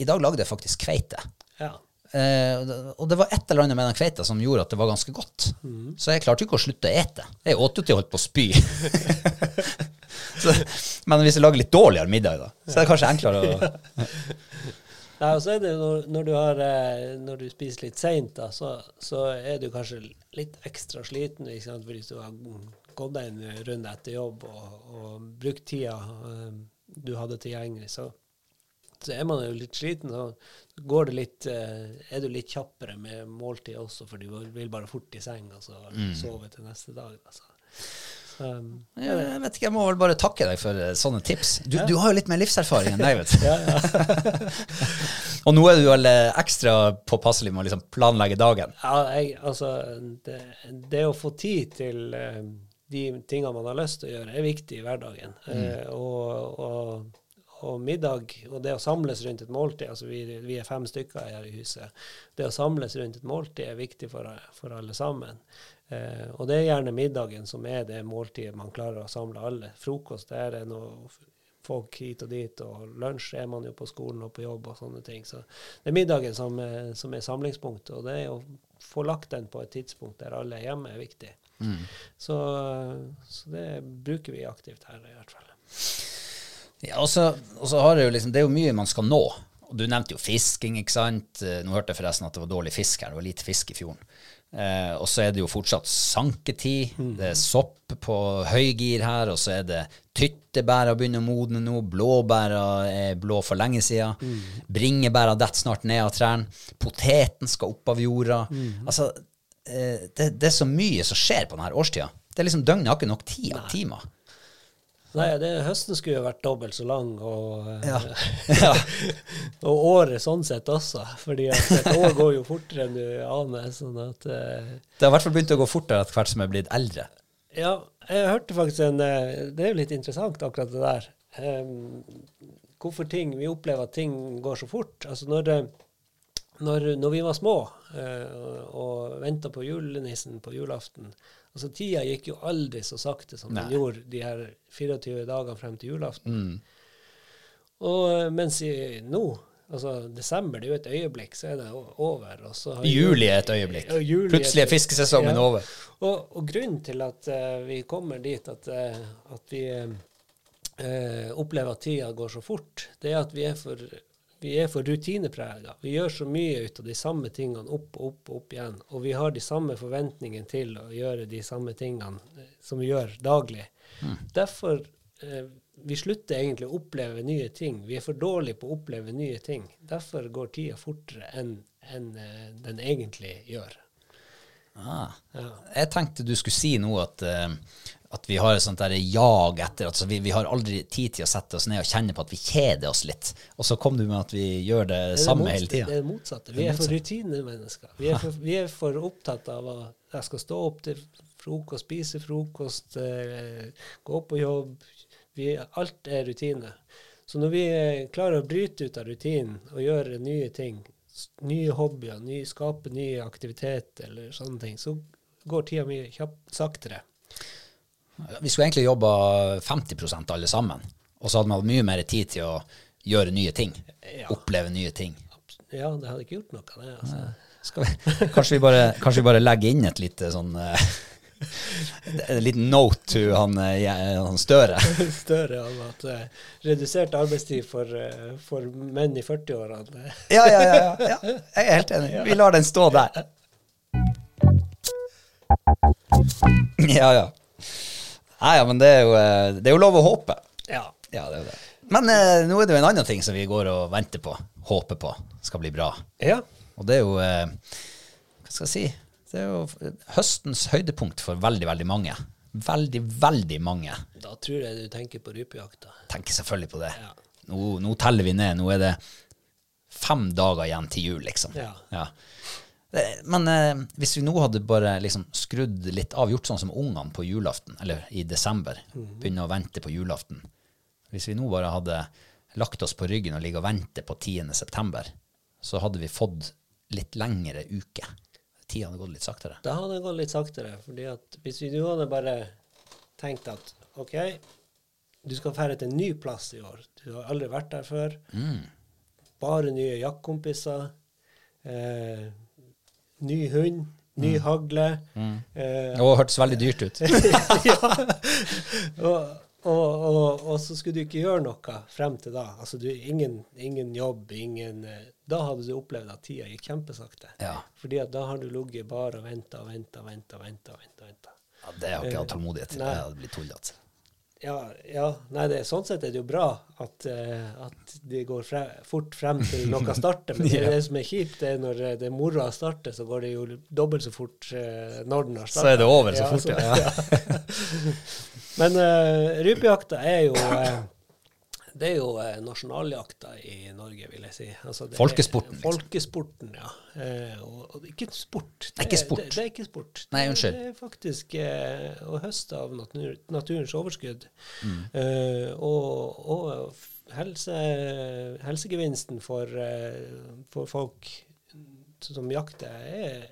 i dag lagde jeg faktisk kveite. ja. Eh, og det- var et eller annet med den kveita som gjorde at det var ganske godt. Mm. Så jeg klarte ikke å slutte å ete. Jeg åt jo til jeg holdt på å spy. så, men hvis jeg lager litt dårligere middag, da, så er det kanskje enklere å Nei, og så er det når, når, du har, eh, når du spiser litt seint, så, så er du kanskje litt ekstra sliten sant? hvis du har gått deg en runde etter jobb og, og brukt tida eh, du hadde tilgjengelig. Så er man jo litt sliten, så går det litt, eh, er du litt kjappere med måltid også, for du vil bare fort i seng og så sove til neste dag. Da, så. Så, um, jeg, Jeg vet ikke, jeg må vel bare takke deg for eh, sånne tips. Du, du har jo litt mer livserfaring enn deg, vet du. ja, ja. Og nå er du vel eh, ekstra påpasselig med å liksom planlegge dagen. Ja, jeg, altså, det, det å få tid til de tingene man har lyst til å gjøre, er viktig i hverdagen. Eh, og, og, og middag, og det å samles rundt et måltid, altså vi, vi er fem stykker her i huset, det å samles rundt et måltid er viktig for, for alle sammen. Eh, og det er gjerne middagen som er det måltidet man klarer å samle alle. Frokost er noe folk hit og dit, og lunsj er man jo på skolen og på jobb og sånne ting. Så det er middagen som, er- som er samlingspunktet, og det å få lagt den på et tidspunkt der alle er hjemme, er viktig. Så, så det bruker vi aktivt her, i hvert fall. Ja, og så og så har det jo liksom, det er jo mye man skal nå. Og du nevnte jo fisking, ikke sant. Eh, Nå hørte jeg forresten at det var dårlig fisk her. Det var lite fisk i fjorden. Eh, og så er det jo fortsatt sanketid. Det er sopp på høygir her, og så er det tyttebæra begynner å modne nå. Blåbæra er blå for lenge siden. Bringebæra detter snart ned av trærne. Poteten skal opp av jorda. Altså, eh, det, det er så mye som skjer på denne årstida. Det er liksom Døgnet har ikke nok tid, timer. Nei, det, høsten skulle jo vært dobbelt så lang, og, eh, Ja. ja. og året sånn sett også. fordi et år går jo fortere enn du aner. sånn at... eh, Det har i hvert fall begynt å gå fortere etter hvert som jeg er blitt eldre. Ja, jeg hørte faktisk en eh, Det er jo litt interessant, akkurat det der. Um, hvorfor ting Vi opplever at ting går så fort. Altså når, det, når, når vi var små uh, og venta på julenissen på julaften altså Tida gikk jo aldri så sakte som den gjorde de her 24 dagene frem til julaften. Og eh, mens i, nå Altså, desember det er jo et øyeblikk, så er det over. Og så har Juli er et øyeblikk. Juli Plutselig er fiskesesongen Ja. over. Og, og grunnen til at uh, vi kommer dit at, uh, at vi uh, opplever at tida går så fort, det er at vi er for, vi er for rutineprega. Vi gjør så mye ut av de samme tingene opp og opp og opp igjen. Og vi har de samme forventningene til å gjøre de samme tingene eh, som vi gjør daglig. Derfor eh, vi slutter egentlig å oppleve nye ting. Vi er for dårlige på å oppleve nye ting. Derfor går tida fortere enn en, eh, den egentlig gjør. Ah. Ja. Jeg tenkte du skulle si noe at, eh, at vi har et sånt der jag etter altså vi, vi har aldri tid til å sette oss ned og kjenne på at vi kjeder oss litt. Og så kom du med at vi gjør det, Det samme hele tida. Det er det motsatte. Vi er for rutinemennesker. Vi er for, vi er for opptatt av at jeg skal stå opp til frokost, spise frokost, eh, gå på jobb. Vi, alt er rutine. Så når vi eh, klarer å bryte ut av rutinen og gjøre nye ting, nye hobbyer, nye, skape ny aktivitet eller sånne ting, så går tida kjapt, saktere. Vi skulle egentlig jobba 50% alle sammen. Og så hadde man hatt mye mer tid til å gjøre nye ting. Ja. Oppleve nye ting. Ja, det hadde ikke gjort noe, det. altså. Skal vi, kanskje, vi bare, kanskje vi bare legger inn et lite sånn eh, En liten note til han, eh, han Støre. Større om at uh, redusert arbeidstid for, uh, for menn i 40-årene eh, Ja, ja, ja, ja, ja. Jeg er helt enig. Vi lar den stå der. Ja, ja. Nei, ja, men det er, jo, eh, det er jo lov å håpe. Ja. Ja, det er det. Men eh, nå er det jo en annen ting som vi går og venter på, håper på, skal bli bra. ja. Og det er jo eh, Hva skal jeg si? Det er jo høstens høydepunkt for veldig, veldig mange. Veldig, veldig mange. Da tror jeg du tenker på rypejakta. Tenker selvfølgelig på det. Ja. Nå, nå teller vi ned. Nå er det fem dager igjen til jul, liksom. Ja. Eh, Men eh, hvis vi nå hadde bare liksom skrudd litt av, gjort sånn som ungene på julaften, eller i desember, begynne å vente på julaften. Hvis vi nå bare hadde lagt oss på ryggen og ligget og vente på 10. september, så hadde vi fått litt lengre uke. Tida hadde gått litt saktere. Da hadde det gått litt saktere. fordi at hvis vi nå hadde bare tenkt at OK, du skal dra til en ny plass i år. Du har aldri vært der før. Bare nye jaktkompiser. Eh, ny hund. Ny hagle. Eh, Det hørtes veldig dyrt ut. og, og, og, og så skulle du ikke gjøre noe frem til da. Altså du, ingen, ingen jobb, ingen eh, Da hadde du opplevd at tida gikk kjempesakte. Ja. Fordi at da har du ligget bare og venta og venta og venta. venta, venta, venta. Ja, det har ikke jeg hatt tålmodighet til. Det blitt tullete. Ja, ja, nei, det, sånn sett er det jo bra at, uh, at de går fre, fort frem til noe starter. Men det, Ja. det som er kjipt, det er når eh, det moroa starter, så går det jo dobbelt så fort uh, når den har Så er det over så fort, ja. Men uh, rypejakta er jo det er jo eh, nasjonaljakta i Norge, vil jeg si. Altså, det er- Folkesporten, liksom. Folkesporten, ja. Eh, og, og ikke sport. Det er ikke sport. Det, det er ikke sport. Nei, unnskyld. Det er faktisk eh, å høste av natur, naturens overskudd. Mm. Eh, og og helse, helsegevinsten for, for folk som jakter, er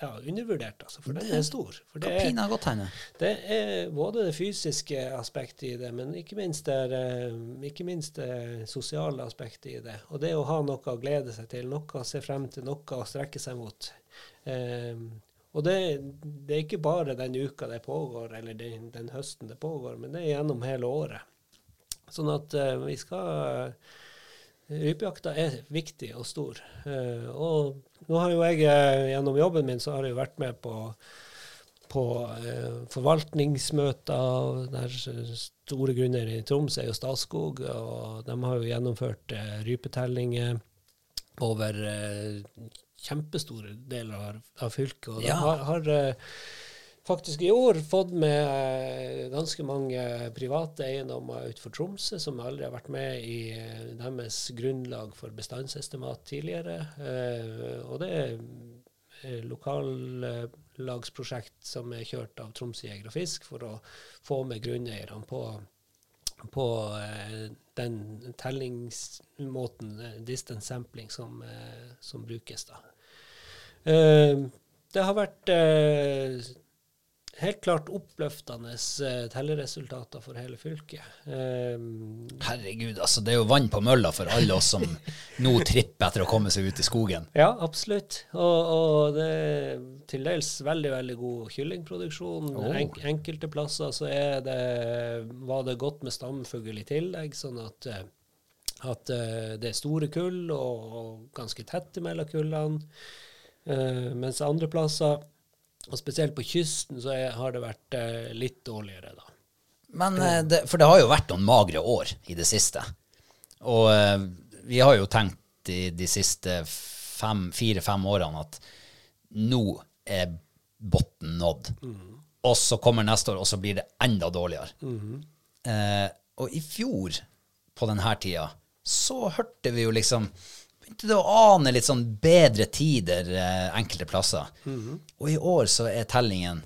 ja, undervurdert, altså. For den er stor. For det er, det er både det fysiske aspektet i det, men ikke minst det, eh, ikke minst det sosiale aspektet i det. Og det å ha noe å glede seg til, noe å se frem til, noe å strekke seg mot. Eh, og det, det er ikke bare den uka det pågår, eller den, den høsten det pågår, men det er gjennom hele året. Sånn at eh, vi skal Rypejakta er viktig og stor. Eh, og nå har jo jeg eh, gjennom jobben min så har jeg jo vært med på, på eh, forvaltningsmøter der store grunner i Troms er jo Statskog, og de har jo gjennomført eh, rypetellinger over kjempestore deler av, fylket. Og de Ja. har, har faktisk i år fått med eh, ganske mange private eiendommer utenfor Tromsø som aldri har vært med i eh, deres grunnlag for bestandsestimat tidligere. Eh, og det er lokallagsprosjekt som er kjørt av Tromsø Jeger og Fisk for å få med grunneierne på, på den tellingsmåten, distance sampling, som, som brukes da. Det har vært helt klart oppløftende eh, telleresultater for hele fylket. Um, Herregud, altså. Det er jo vann på mølla for alle oss som nå tripper etter å komme seg ut i skogen. ja, absolutt. Og, og det er til dels veldig, veldig god kyllingproduksjon. Oh. Enk, enkelte plasser så er det, var det godt med stamfugl i tillegg, sånn at, eh, at eh, det er store kull og, og ganske tett mellom kullene. Uh, mens andre plasser, og spesielt på kysten, så er, har det vært eh, litt dårligere, da. Men, eh, det, for det har jo vært noen magre år i det siste. Og eh, vi har jo tenkt i de siste fire-fem årene at nå er bunnen nådd. Og så kommer neste år, og så blir det enda dårligere. eh, og i fjor, på denne tida, så hørte vi jo liksom Begynte det å ane litt sånn bedre tider eh, enkelte plasser. Og i år så er tellingen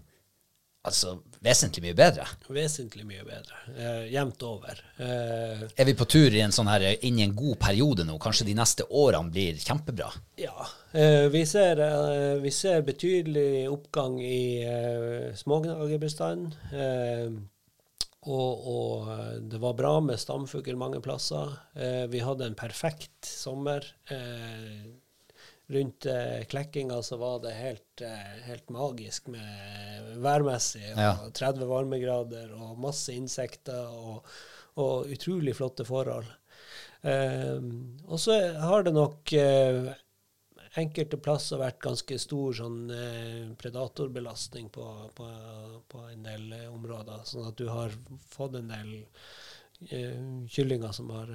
altså vesentlig mye bedre. Vesentlig mye bedre. Eh, jevnt over. Eh, Er vi på tur i en sånn her, inn i en god periode nå? Kanskje de neste årene blir kjempebra? ja. Eh, vi, ser, eh, vi ser betydelig oppgang i eh, smågnagerbestanden. Og, og eh, det var bra med stamfugl mange plasser. Eh, vi hadde en perfekt sommer. Eh, rundt eh, klekkinga så var det helt, eh, helt magisk med værmessig. Ja. 30 varmegrader og masse insekter og, og utrolig flotte forhold. Eh, og så har det nok eh, enkelte plasser vært ganske stor sånn eh, predatorbelastning på, på, på en del eh, områder, sånn at du har fått en del eh, kyllinger som har,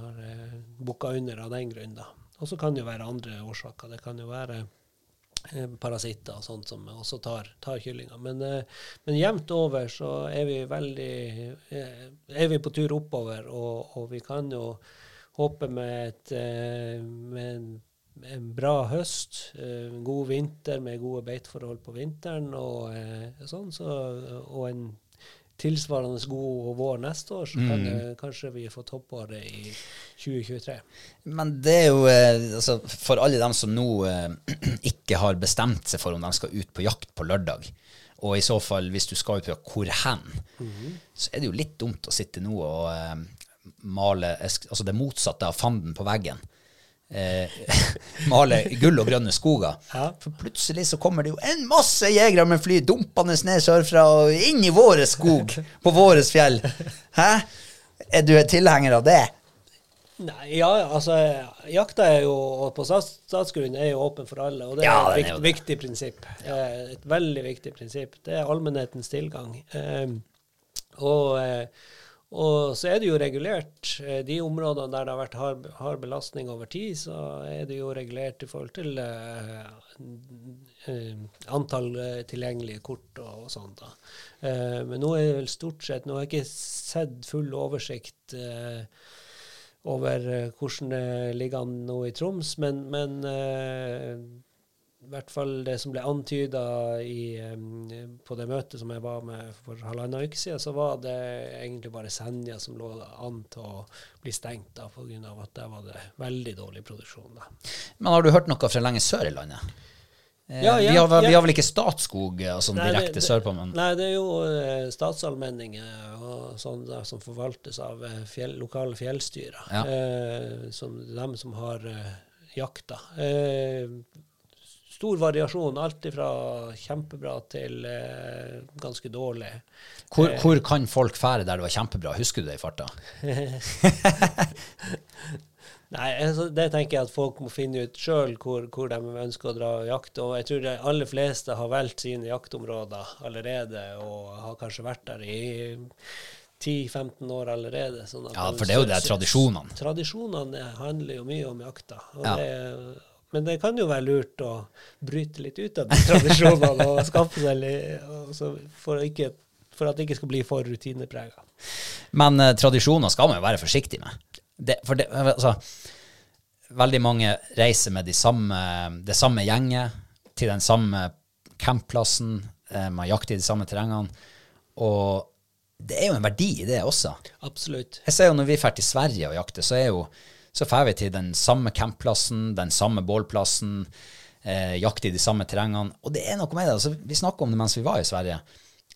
har eh, bukka under av den grunn. Og så kan det jo være andre årsaker. Det kan jo være eh, parasitter og sånt som også tar, tar kyllinger. Men, men jevnt over så er vi veldig er vi på tur oppover, og, og vi kan jo håpe med, et, med en, bra høst, eh, en god vinter med gode beiteforhold på vinteren, og, eh, sånn, så, og en tilsvarende god vår neste år, så kan det, kanskje vi få toppåret i 2023. Men det er jo eh, altså, For alle dem som nå eh, ikke har bestemt seg for om de skal ut på jakt på lørdag, og i så fall, hvis du skal ut på jakt, hvor hen, så er det jo litt dumt å sitte nå og eh, male altså det motsatte av fanden på veggen. Eh, male gull og grønne skoger. Ja. For plutselig så kommer det jo en masse jegere med fly dumpende ned sørfra og inn i våre skog, på våre fjell. Hæ? Er du en tilhenger av det? Nei, ja, altså Jakta er jo på statsgrunn er jo åpen for alle, og det er Ja, et vikt, er viktig prinsipp. Ja. et veldig viktig prinsipp. Det er allmennhetens tilgang. Eh, og, eh, og så er det jo regulert. Eh, de områdene der det har vært hard, hard belastning over tid, så er det jo regulert i forhold til eh, antall tilgjengelige kort og, og sånt. da. Uh, men nå er det vel stort sett Nå har jeg ikke sett full oversikt. uh, over hvordan det ligger an nå i Troms, men, men i hvert fall det som ble antyda på det møtet som jeg var med for halvannen uke siden, så var det egentlig bare Senja som lå an til å bli stengt da, pga. at der var det veldig dårlig produksjon. da. Men har du hørt noe fra lenger sør i landet? Eh, Ja, ja, vi, har, ja. vi har vel ikke Statskog altså, Nei, direkte det- sørpå, men Nei, det er jo eh, statsallmenninger og sånn som forvaltes av eh, fjell, lokale fjellstyrer. Eh, som dem som har eh, jakta. Eh, stor variasjon, alt fra kjempebra til eh, ganske dårlig. hvor, Eh. hvor kan folk fære der det var kjempebra? Husker du det i farta? Nei, altså, det tenker jeg at folk må finne ut sjøl hvor, hvor de ønsker å dra og jakte. Og jeg tror de aller fleste har valgt sine jaktområder allerede, og har kanskje vært der i 10-15 år allerede. Sånn Ja, for det er jo det, tradisjonene. Tradisjonene handler jo mye om jakta. Og Ja. det, men det kan jo være lurt å bryte litt ut av de tradisjonene og skaffe seg litt, for, ikke, for at det ikke skal bli for rutineprega. Men eh, tradisjoner skal man jo være forsiktig med. Det, for det, altså, veldig mange reiser med de samme, det samme gjenget til den samme campplassen. Eh, man jakter i de samme terrengene. Og det er jo en verdi i det også. Absolutt. Jeg ser jo når vi drar til Sverige og jakter, så er jo så drar vi til den samme campplassen, den samme bålplassen, eh, jakter i de samme terrengene. Og det er noe med det. Altså, vi snakka om det mens vi var i Sverige.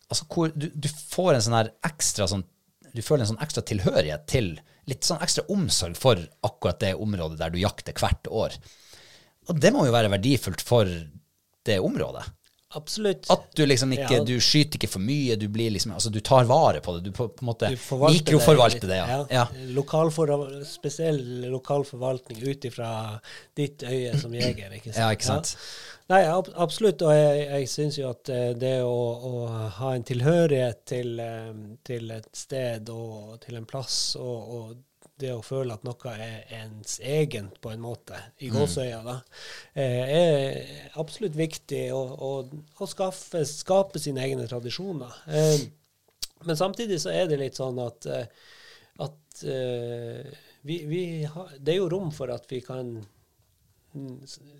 altså, hvor du, du får en sånn her ekstra sånn Du føler en sånn ekstra tilhørighet til Litt sånn ekstra omsorg for akkurat det området der du jakter hvert år. Og det må jo være verdifullt for det området. Absolutt. At du liksom ikke Ja. Du skyter ikke for mye, du blir liksom Altså, du tar vare på det. Du på, på en måte mikroforvalter det, det. ja. ja. Lokalfor, spesiell lokal forvaltning ut ifra ditt øye som jeger. Ikke sant? Ja, ikke sant? Nei, ab absolutt. Og jeg, jeg syns jo at eh, det å, å ha en tilhørighet til, eh, til et sted og til en plass, og, og det å føle at noe er ens egent på en måte, i gåseøya, da, eh, er absolutt viktig å, å, å skaffe, skape sine egne tradisjoner. Eh, men samtidig så er det litt sånn at, eh, at vi, vi har, det er jo rom for at vi kan mm,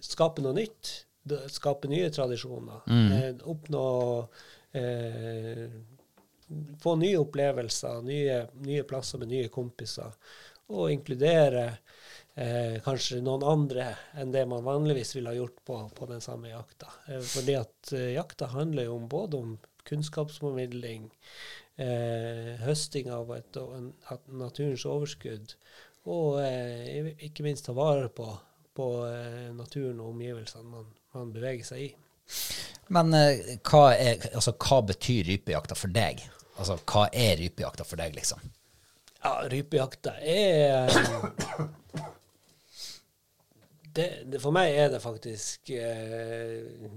skape noe nytt. Skape nye tradisjoner. Mm. oppnå eh, Få nye opplevelser, nye, nye plasser med nye kompiser. Og inkludere eh, kanskje noen andre enn det man vanligvis ville ha gjort på, på den samme jakta. Eh, fordi at eh, jakta handler jo om både om kunnskapsformidling, eh, høsting av et, en, at naturens overskudd, og eh, ikke minst ta vare på, på eh, naturen og omgivelsene man, man beveger seg i. Men eh, hva, er, altså, hva betyr rypejakta for deg? Altså, hva er rypejakta for deg, liksom? Ja, rypejakta er det, det, For meg er det faktisk eh,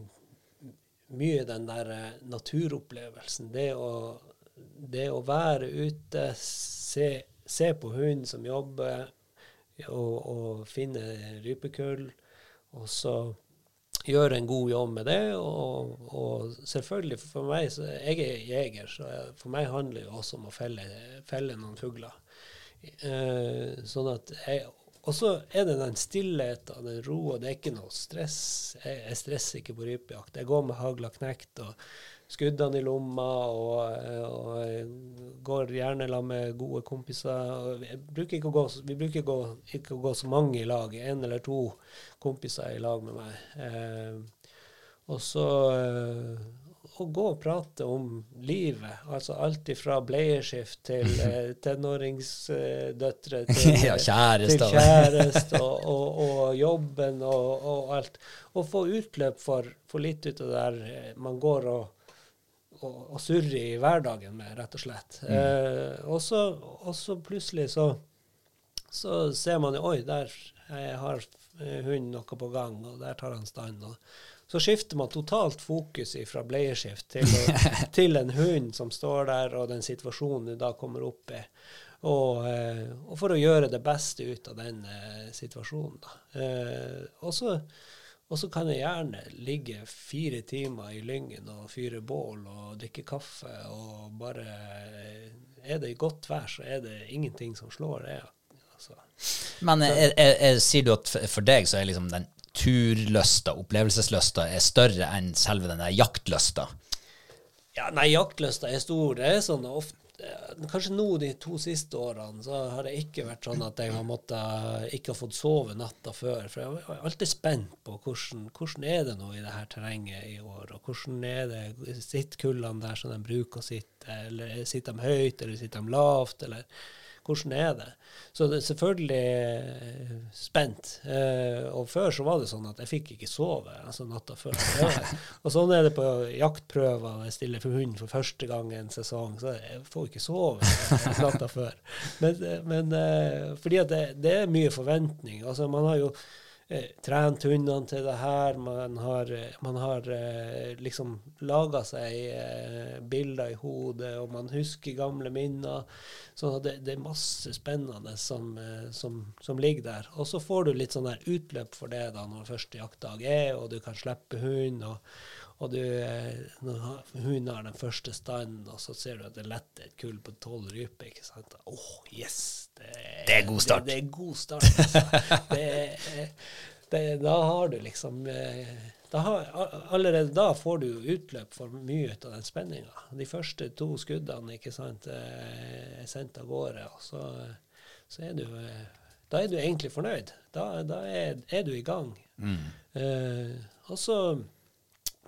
mye den der eh, naturopplevelsen. Det å, det å være ute, se, se på hunden som jobber, og, og finne rypekull, og så gjøre en god jobb med det. Og, og selvfølgelig, for meg så Jeg er jeger, så for meg handler det også om å felle, felle noen fugler. Eh, sånn at jeg Og så er det den stillheten, den roa. Det er ikke noe stress. Jeg, jeg stresser ikke på rypejakt. Jeg går med hagla knekt og skuddene i lomma, og, og går gjerne sammen med gode kompiser. Og bruker ikke å gå, vi bruker ikke å, ikke å gå så mange i lag. En eller to kompiser er i lag med meg. Eh, og så eh, å gå og prate om livet. Altså alt ifra bleieskift til eh, tenåringsdøtre til, Ja, kjæreste. til kjæreste og, og, og jobben og, og alt. Og få utløp for, for litt ut av det der eh, man går og, og, og surre i hverdagen med, rett og slett. Eh, og, så, og så plutselig så, så ser man jo Oi, der har hunden noe på gang, og der tar han stand. så skifter man totalt fokus fra bleieskift til, å, til en hund som står der, og den situasjonen du da kommer opp i. Og, eh, og for å gjøre det beste ut av den eh, situasjonen. Da. Eh, og, så, og så kan jeg gjerne ligge fire timer i lyngen og fyre bål og drikke kaffe, og bare Er det godt vær, så er det ingenting som slår det. Altså. Men er, er, er, sier du at for, deg så er liksom den turlysta, opplevelseslysta, er større enn selve den der jaktlysta? Ja, nei, jaktlysta er stor. Det er sånn ofte Kanskje nå de to siste årene så har det ikke vært sånn at jeg har måttet ikke ha fått sove natta før. For jeg er alltid spent på hvordan, hvordan er det nå i det her terrenget i år. Og hvordan er det Sitter kullene der som de bruker å sitte, eller sitter de høyt, eller sitter de lavt, eller hvordan er det? Så det er selvfølgelig spent. Eh, og før så var det sånn at jeg fikk ikke sove altså natta før. og sånn er det på jaktprøver. når Jeg stiller for hund for første gang en sesong, så jeg får ikke sove natta før. Men, men eh, fordi at det, det, er mye forventning. Altså man har jo eh, trent hundene til det her. Man har, man har eh, liksom laga seg eh, bilder i hodet, og man husker gamle minner. Så det, det er masse spennende som, eh, som, som, ligger der. Og så får du litt sånn der utløp for det da når første jaktdag er, og du kan slippe hund. og og du, når hunden har den første standen, og så ser du at det letter et kull på tolv ryper. ikke sant? Åh, oh, yes! Det, det, er god start. Det, det er god start, altså. det, det, da har du liksom da har, Allerede da får du utløp for mye ut av den spenninga. De første to skuddene ikke sant, er sendt av gårde, og så, så er du da er du egentlig fornøyd. Da, da er, er, du i gang. Mm. Uh, og så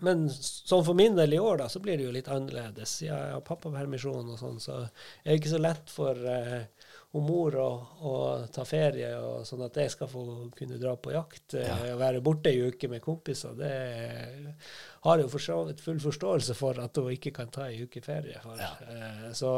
men sånn for min del i år, da, så blir det jo litt annerledes. Jeg har pappapermisjon og sånn, så er det ikke så lett for uh, og mor å, å, ta ferie, og sånn at jeg skal få kunne dra på jakt ja. og være borte ei uke med kompiser. Det har jeg jo for full forståelse for at hun ikke kan ta ei uke ferie for. Ja. Uh, så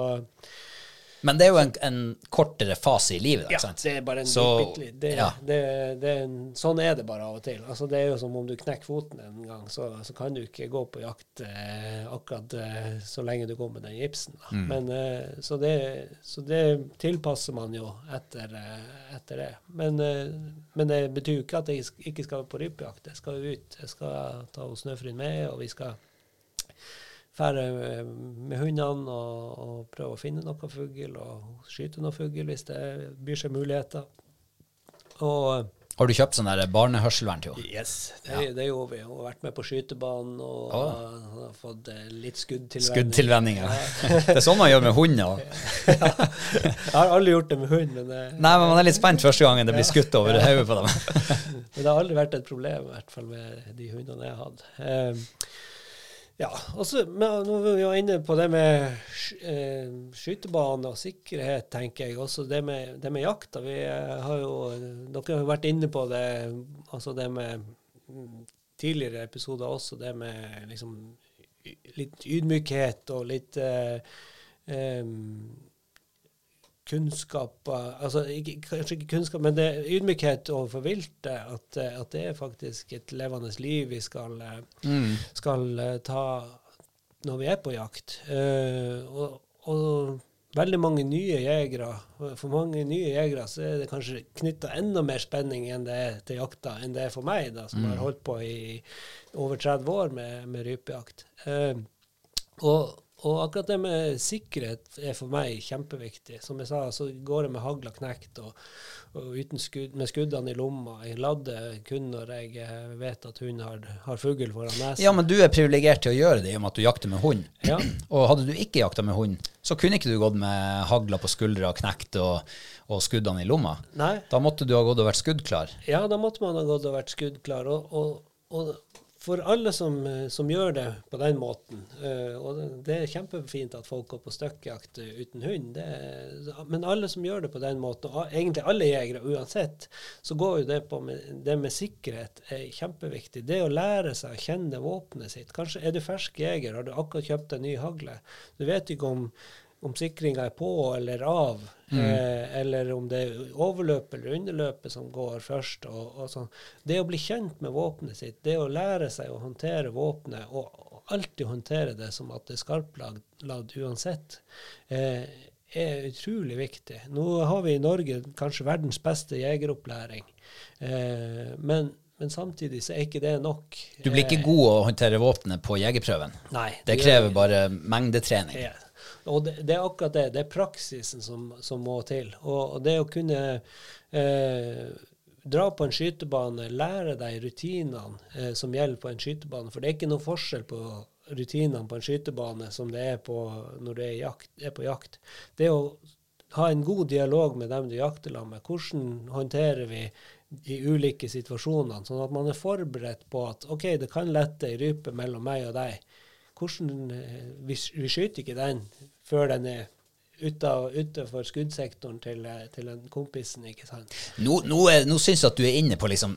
men det er jo en, en kortere fase i livet. Ja, det er bare en så, det, ja. det, det Sånn er det bare av og til. Altså, det er jo som om du knekker foten en gang, så, så kan du ikke gå på jakt eh, akkurat eh, så lenge du går med den gipsen. Mm. Men, eh, så, det, så, det, tilpasser man jo etter, eh, etter det. Men, eh, men, det betyr jo ikke at jeg ikke skal på rypejakt. Jeg skal ut. Jeg skal ta Snøfrid med, og vi skal fære med hundene og, og, prøve å finne noe fugl og skyte noe fugl hvis det byr seg muligheter. Og har du kjøpt sånn barnehørselvern til henne? Yes, det, ja. det gjorde vi. Hun har vært med på skytebanen og oh. har fått eh, litt skuddtilvenning. Skuddtilvenning, ja. det er sånn man gjør med hund òg. ja. Jeg har aldri gjort det med hund. Men det, Nei, men man er litt spent første gangen det blir skutt over hodet på dem. men det har aldri vært et problem, i hvert fall med de hundene jeg har hatt. Um, ja, altså, men nå er vi jo inne på det med eh, skytebane og sikkerhet, tenker jeg. Også det med, det med jakta. Vi eh, har jo, dere har jo vært inne på det, altså det med mm, tidligere episoder også, det med liksom litt ydmykhet og litt eh, um, kunnskap altså ikke, Kanskje ikke kunnskap, men det er ydmykhet overfor viltet. At, at, det er faktisk et levende liv vi skal, mm. skal eh, ta når vi er på jakt. Uh, og, og, veldig mange nye jegere For mange nye jegere så er det kanskje knytta enda mer spenning enn det er til jakta, enn det er for meg, da, som mm. har holdt på i over 30 år med, med rypejakt. Uh, og og akkurat det med sikkerhet er for meg kjempeviktig. Som jeg sa, så går jeg med hagla knekt og, og skudd, med skuddene i lomma. Jeg lader kun når jeg eh, vet at hunden har, har fugl foran nesen. Ja, men du er privilegert til å gjøre det i og med at du jakter med hund. Ja. Og hadde du ikke jakta med hund, så kunne ikke du gått med hagla på skuldra knekt og, og skuddene i lomma. Nei. Da måtte du ha gått og vært skuddklar. Ja, da måtte man ha gått og vært skuddklar. og, og og for alle som, eh, som, gjør det på den måten, uh, og det, er kjempefint at folk går på støkkjakt uten hund, det, men alle som gjør det på den måten, og egentlig alle jegere uansett, så går jo det på med, det med sikkerhet er kjempeviktig. Det å lære seg å kjenne våpenet sitt. Kanskje er du fersk jeger, har du akkurat kjøpt en ny hagle. Du vet ikke om om sikringa er på eller av, mm. eh, eller om det er overløpet eller underløpet som går først. Og, og sånn. Det å bli kjent med våpenet sitt, det å lære seg å håndtere våpenet, og alltid håndtere det som at det er skarpladd uansett, eh, er utrolig viktig. Nå har vi i Norge kanskje verdens beste jegeropplæring, eh, men men samtidig så er ikke det nok. Du blir ikke god å håndtere våpenet på jegerprøven? Nei. Det, det krever bare mengdetrening? Ja, og det, det, er akkurat det. Det er praksisen som, som må til. Og, og, det å kunne eh, dra på en skytebane, lære deg rutinene eh, som gjelder på en skytebane. For det er ikke noe forskjell på rutinene på en skytebane som det er på når du er, er på jakt. Det å ha en god dialog med dem du jakter sammen med. Hvordan håndterer vi de ulike situasjonene, sånn at man er forberedt på at OK, det kan lette ei rype mellom meg og deg. Hvordan, eh, vi, vi skyter ikke den før den er utenfor skuddsektoren til, til den kompisen. ikke sant? Nå, nå, er, nå syns jeg at du er inne på liksom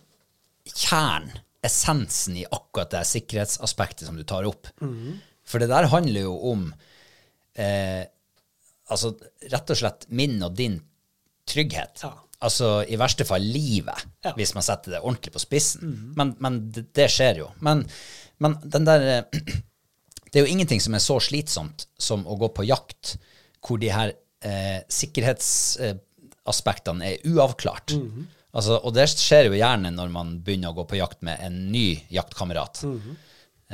kjernen, essensen i akkurat det sikkerhetsaspektet som du tar opp. Mm -hmm. For det der handler jo om eh, altså rett og slett min og din trygghet. Ja. Altså i verste fall livet, ja. hvis man setter det ordentlig på spissen. Mm -hmm. Men, men det, det, skjer jo. Men, men den der det er jo ingenting som er så slitsomt som å gå på jakt hvor de her eh, sikkerhetsaspektene er uavklart. Mm -hmm. altså, og det skjer jo gjerne når man begynner å gå på jakt med en ny jaktkamerat. Mm -hmm.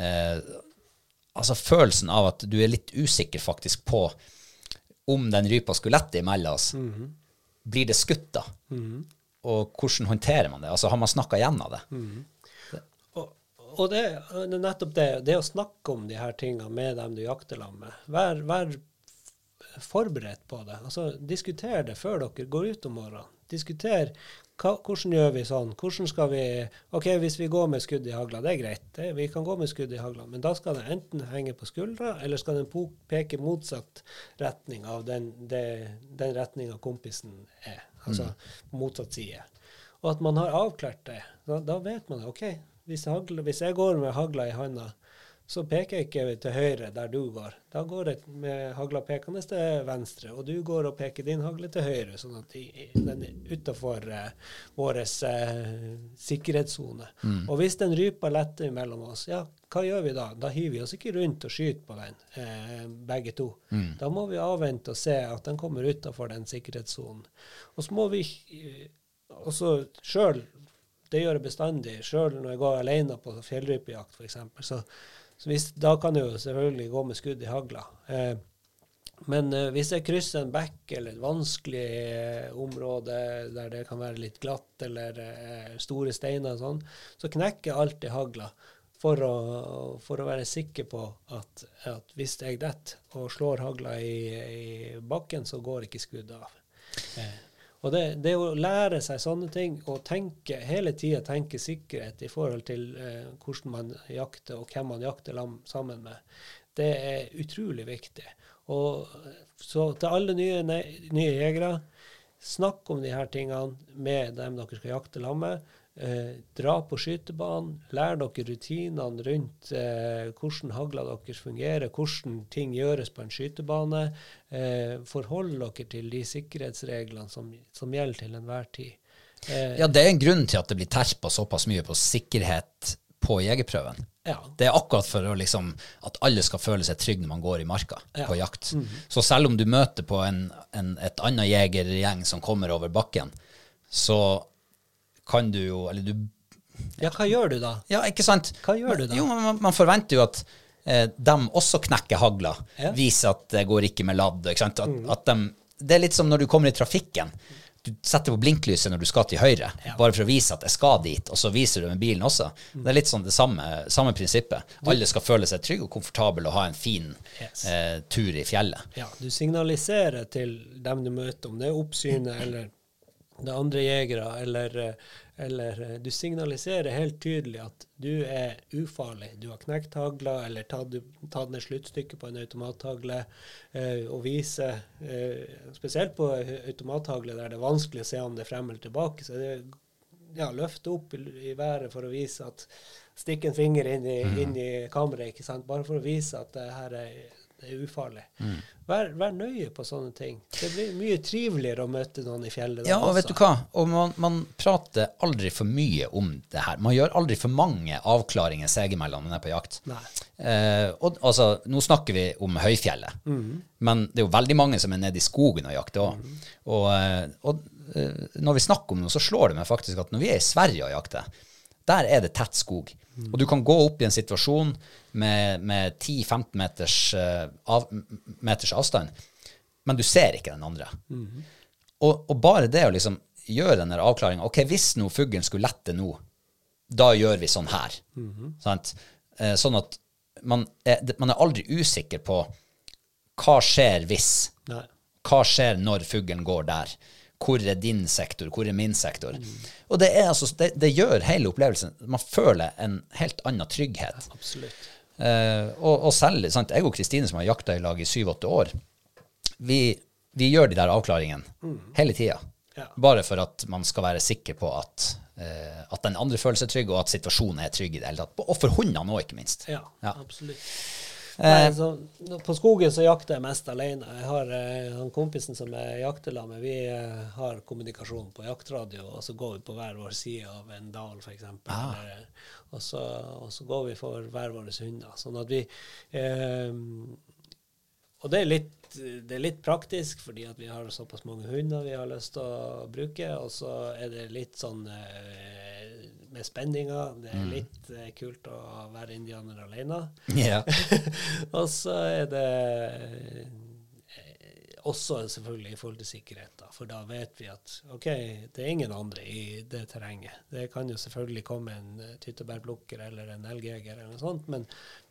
eh, altså følelsen av at du er litt usikker faktisk på om den rypa skulle lette imellom oss. Mm -hmm. Blir det skutt da? Mhm. Og hvordan håndterer man det? Altså Har man snakka igjennom det? Og det er nettopp det, det å snakke om de her tingene med dem du jakter sammen med. Vær, vær, forberedt på det. Altså, Diskuter det før dere går ut om morgenen. Diskuter hva, hvordan gjør vi sånn? Hvordan skal vi OK, hvis vi går med skudd i hagla, det er greit. Det, vi kan gå med skudd i hagla. Men da skal det enten henge på skuldra, eller skal den peke motsatt retning av den, det, den retninga kompisen er. Altså mm. motsatt side. Og at man har avklart det. Da, da vet man det. OK, hvis, hagl, hvis jeg går med hagla i handa, så peker jeg ikke til høyre der du går. Da går jeg med hagla pekende til venstre, og du går og peker din hagle til høyre, sånn at den er utafor uh, vår uh, sikkerhetssone. Mm. Og hvis den ryper letter mellom oss, ja, hva gjør vi da? Da hiver vi oss ikke rundt og skyter på den, eh, begge to. Mm. Da må vi avvente og se at den kommer utafor den sikkerhetssonen. Og så må vi også sjøl det gjør jeg bestandig, sjøl når jeg går alene på fjellrypejakt f.eks. Så så hvis, da kan jeg jo selvfølgelig gå med skudd i hagla. Eh, men eh, hvis jeg krysser en bekk eller et vanskelig eh, område der det kan være litt glatt eller eh, store steiner og sånn, så knekker jeg alltid hagla for å, for å være sikker på at, at hvis jeg detter og slår hagla i, i, bakken, så går ikke skuddet av. Eh, og det, det, å lære seg sånne ting og tenke, hele tida tenke sikkerhet i forhold til eh, hvordan man jakter og hvem man jakter sammen med, det er utrolig viktig. Og Så til alle nye, nye jegere, snakk om de her tingene med dem dere skal jakte sammen med. Eh, dra på skytebanen, lær dere rutinene rundt eh, hvordan hagla deres fungerer, hvordan ting gjøres på en skytebane. Eh, forhold dere til de sikkerhetsreglene som, som gjelder til enhver tid. Eh, ja, det er en grunn til at det blir terpa såpass mye på sikkerhet på jegerprøven. Ja. Det er akkurat for å, liksom, at alle skal føle seg trygge når man går i marka ja. på jakt. Mm -hmm. Så selv om du møter på en, en, et annet jegergjeng som kommer over bakken, så kan du jo Eller du Ja, hva gjør du da? Ja, ikke sant? Hva gjør du da? Jo, man, man forventer jo at eh, de også knekker hagla. Ja. Viser at det går ikke med ladd. Ikke sant? At, mm. at de, det er litt som når du kommer i trafikken. Du setter på blinklyset når du skal til høyre, ja. bare for å vise at jeg skal dit, og så viser du med bilen også. Mm. Det er litt sånn det samme, samme prinsippet. Alle skal føle seg trygge og komfortable og ha en fin yes. eh, tur i fjellet. Ja, du signaliserer til dem du møter, om det er oppsynet eller det er andre jegere, eller, eller, eh, du signaliserer helt tydelig at du er ufarlig. Du har knekt hagla eller tatt, tatt ned sluttstykket på en automathagle, eh, og viser eh, Spesielt på automathagle der det er vanskelig å se om det er frem eller tilbake. så det ja, løfte opp i, i, været for å vise at Stikke en finger inn i, mm. inn i kameraet, ikke sant? bare for å vise at det her er det er ufarlig. Mm. Vær, vær, nøye på sånne ting. Det blir mye triveligere å møte noen i fjellet. Ja, og vet du hva? Og man, man, prater aldri for mye om det her. Man gjør aldri for mange avklaringer seg imellom når man er på jakt. Eh, og, altså, nå snakker vi om høyfjellet, mm. men det er jo veldig mange som er nede i skogen og jakter òg. Mm. Og, eh, og, eh, når vi snakker om noe, så slår det meg faktisk at når vi er i Sverige og jakter, der er det tett skog. Og du kan gå opp i en situasjon med, med 10-15 meters, uh, av, meters, avstand, men du ser ikke den andre. Mm. Og, og, bare det å liksom gjøre denne avklaringa OK, hvis nå fuglen skulle lette nå, da gjør vi sånn her. Mm. Uh, sånn at man er, man er, aldri usikker på hva skjer hvis. Nei. Hva skjer når fuglen går der? Hvor er din sektor? Hvor er min sektor? Mm. Og det, altså, det, det, gjør hele opplevelsen Man føler en helt annen trygghet. Ja. Uh, og, og, selv sant? jeg og Kristine, som har jakta i lag i syv-åtte år, vi, vi, gjør de der avklaringene mm. hele tida. Ja. Bare for at man skal være sikker på at, uh, at den andre føler seg trygg, og at situasjonen er trygg i det hele tatt. Og for hundene òg, ikke minst. Ja, ja. absolutt. Nei, så, på skogen så jakter jeg mest alene. Jeg har eh, han kompisen som jeg jakter med, vi eh, har kommunikasjon på jaktradio, og så går vi på hver vår side av en dal, f.eks. Ah. Og, så, og så går vi for hver våre hunder. Sånn at vi eh, Og det er, litt, det er litt praktisk, fordi at vi har såpass mange hunder vi har lyst til å bruke, og så er det litt sånn eh, med spenninga. Det er mm. litt eh, kult å være indianer alene. Ja. og så er det eh, også selvfølgelig i forhold til sikkerhet, da. For da vet vi at OK, det er ingen andre i det terrenget. Det kan jo selvfølgelig komme en uh, tyttebærplukker eller en elgjeger eller noe sånt, men,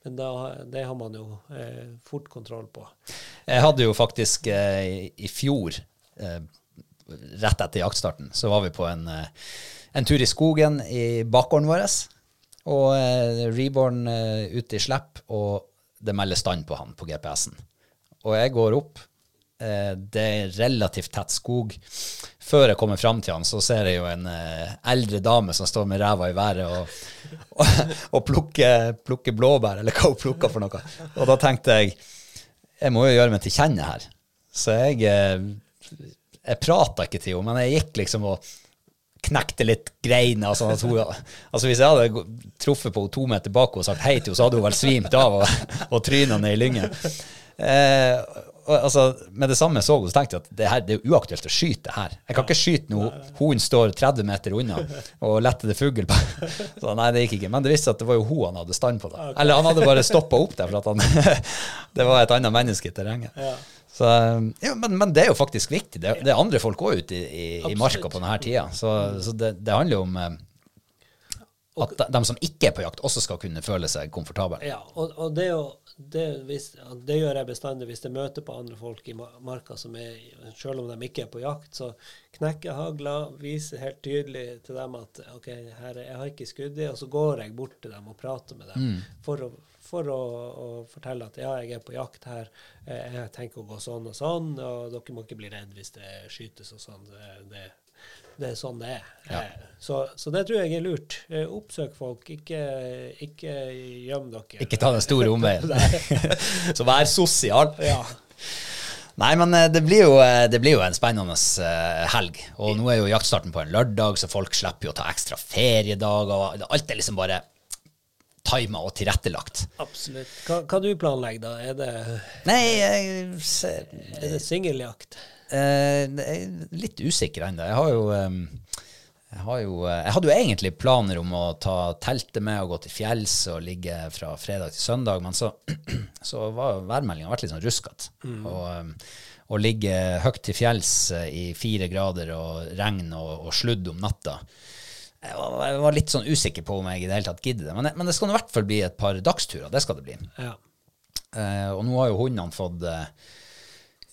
men da, det har man jo eh, fort kontroll på. Jeg hadde jo faktisk eh, i, fjor eh, rett etter jaktstarten, så var vi på en, eh, en tur i skogen i bakgården vår. Og eh, Reborn eh, ute i slipp, og det melder stand på han på GPS-en. Og jeg går opp. Eh, det er relativt tett skog. Før jeg kommer fram til han, så ser jeg jo en eh, eldre dame som står med ræva i været og, og, og plukker, plukker blåbær, eller hva hun plukker for noe. Og da tenkte jeg jeg må jo gjøre meg til kjenne her. Så jeg eh, jeg prata ikke til henne, men jeg gikk liksom og knekte litt greiner. Sånn at hun, altså Hvis jeg hadde truffet på henne to meter bak og sagt hei til henne, så hadde hun vel svimt av og, og tryna ned i lyngen. Eh, altså, med det samme så hun, så tenkte jeg at det, her, det er uaktuelt å skyte her. Jeg kan ikke skyte når hunden står 30 meter unna og letter det fugl på. Så nei, det gikk ikke. Men det viste seg at det var jo hun han hadde stand på. da. Eller han hadde bare stoppa opp der for at han det var et annet menneske i terrenget. Så, ja, men, men det er jo faktisk viktig. Det, det er andre folk òg ute i, i, marka på denne tida. Så, så det, det handler jo om eh, at de, de som ikke er på jakt, også skal kunne føle seg komfortable. Ja, og, og det, jo, det, hvis, det gjør jeg bestandig hvis jeg møter på andre folk i marka som er Selv om de ikke er på jakt, så knekker jeg hagla, viser helt tydelig til dem at OK, her, er- jeg har ikke skudd i, og så går jeg bort til dem og prater med dem for, å, for å, å fortelle at ja, jeg er på jakt her, eh, jeg tenker å gå sånn og sånn, og dere må ikke bli redd hvis det skytes og sånn. Det, det, er sånn det er. Ja. Så, så det tror jeg er lurt. Eh, Oppsøk folk, ikke, ikke gjem dere. Ikke ta den store omveien. så vær sosial. Ja. Nei, men eh, det blir jo, eh, det blir jo en spennende eh, helg. Og nå er jo jaktstarten på en lørdag, så folk slipper jo å ta ekstra feriedager. Alt er liksom bare tima og tilrettelagt. Absolutt. Hva, hva du planlegger da? Er det, Nei, jeg er det singeljakt? Eh, jeg er litt usikker ennå. Jeg har jo jeg, har jo, eh, jeg hadde jo egentlig planer om å ta teltet med og gå til fjells og ligge fra fredag til søndag, men så, så var værmeldinga vært litt sånn ruskete. Og, eh, å ligge høyt til fjells eh, i fire grader og regn og, og sludd om natta jeg var, litt sånn usikker på om jeg i det hele tatt gidder det. Men, men det skal i hvert fall bli et par dagsturer. Det skal det bli. Ja. Eh, og nå har jo hundene fått eh,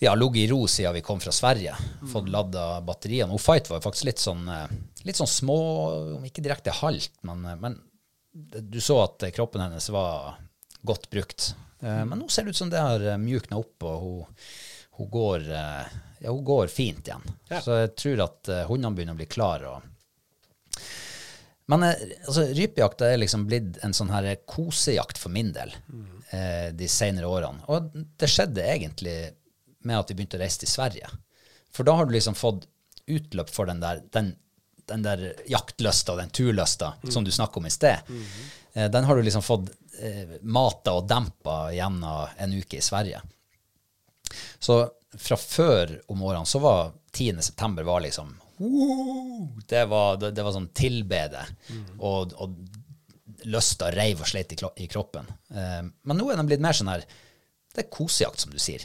ja, ligget i ro siden vi kom fra Sverige. Fått ladda batteriene. Og Fight var jo faktisk litt sånn, eh, litt sånn små, om ikke direkte halvt, men, eh, men du så at kroppen hennes var godt brukt. Eh, men nå ser det ut som det har mjukna opp, og hun, hun, går, ja, hun går fint igjen. Ja. Så jeg tror at hundene begynner å bli klare. Og, men eh, altså, rypejakta er liksom blitt en sånn her kosejakt for min del eh, de senere årene. Og det skjedde egentlig med at vi begynte å reise til Sverige. For da har du liksom fått utløp for den der, den, den der jaktlysta og den turlysta som du snakker om i sted. Eh, den har du liksom fått eh, mata og dempa gjennom en uke i Sverige. Så fra før om årene så var 10. september var liksom! Det, var, det, det var sånn tilbede. Og, og lysta reiv og sleit i, i kroppen. Eh, men nå er de blitt mer sånn her Det er kosejakt, som du sier.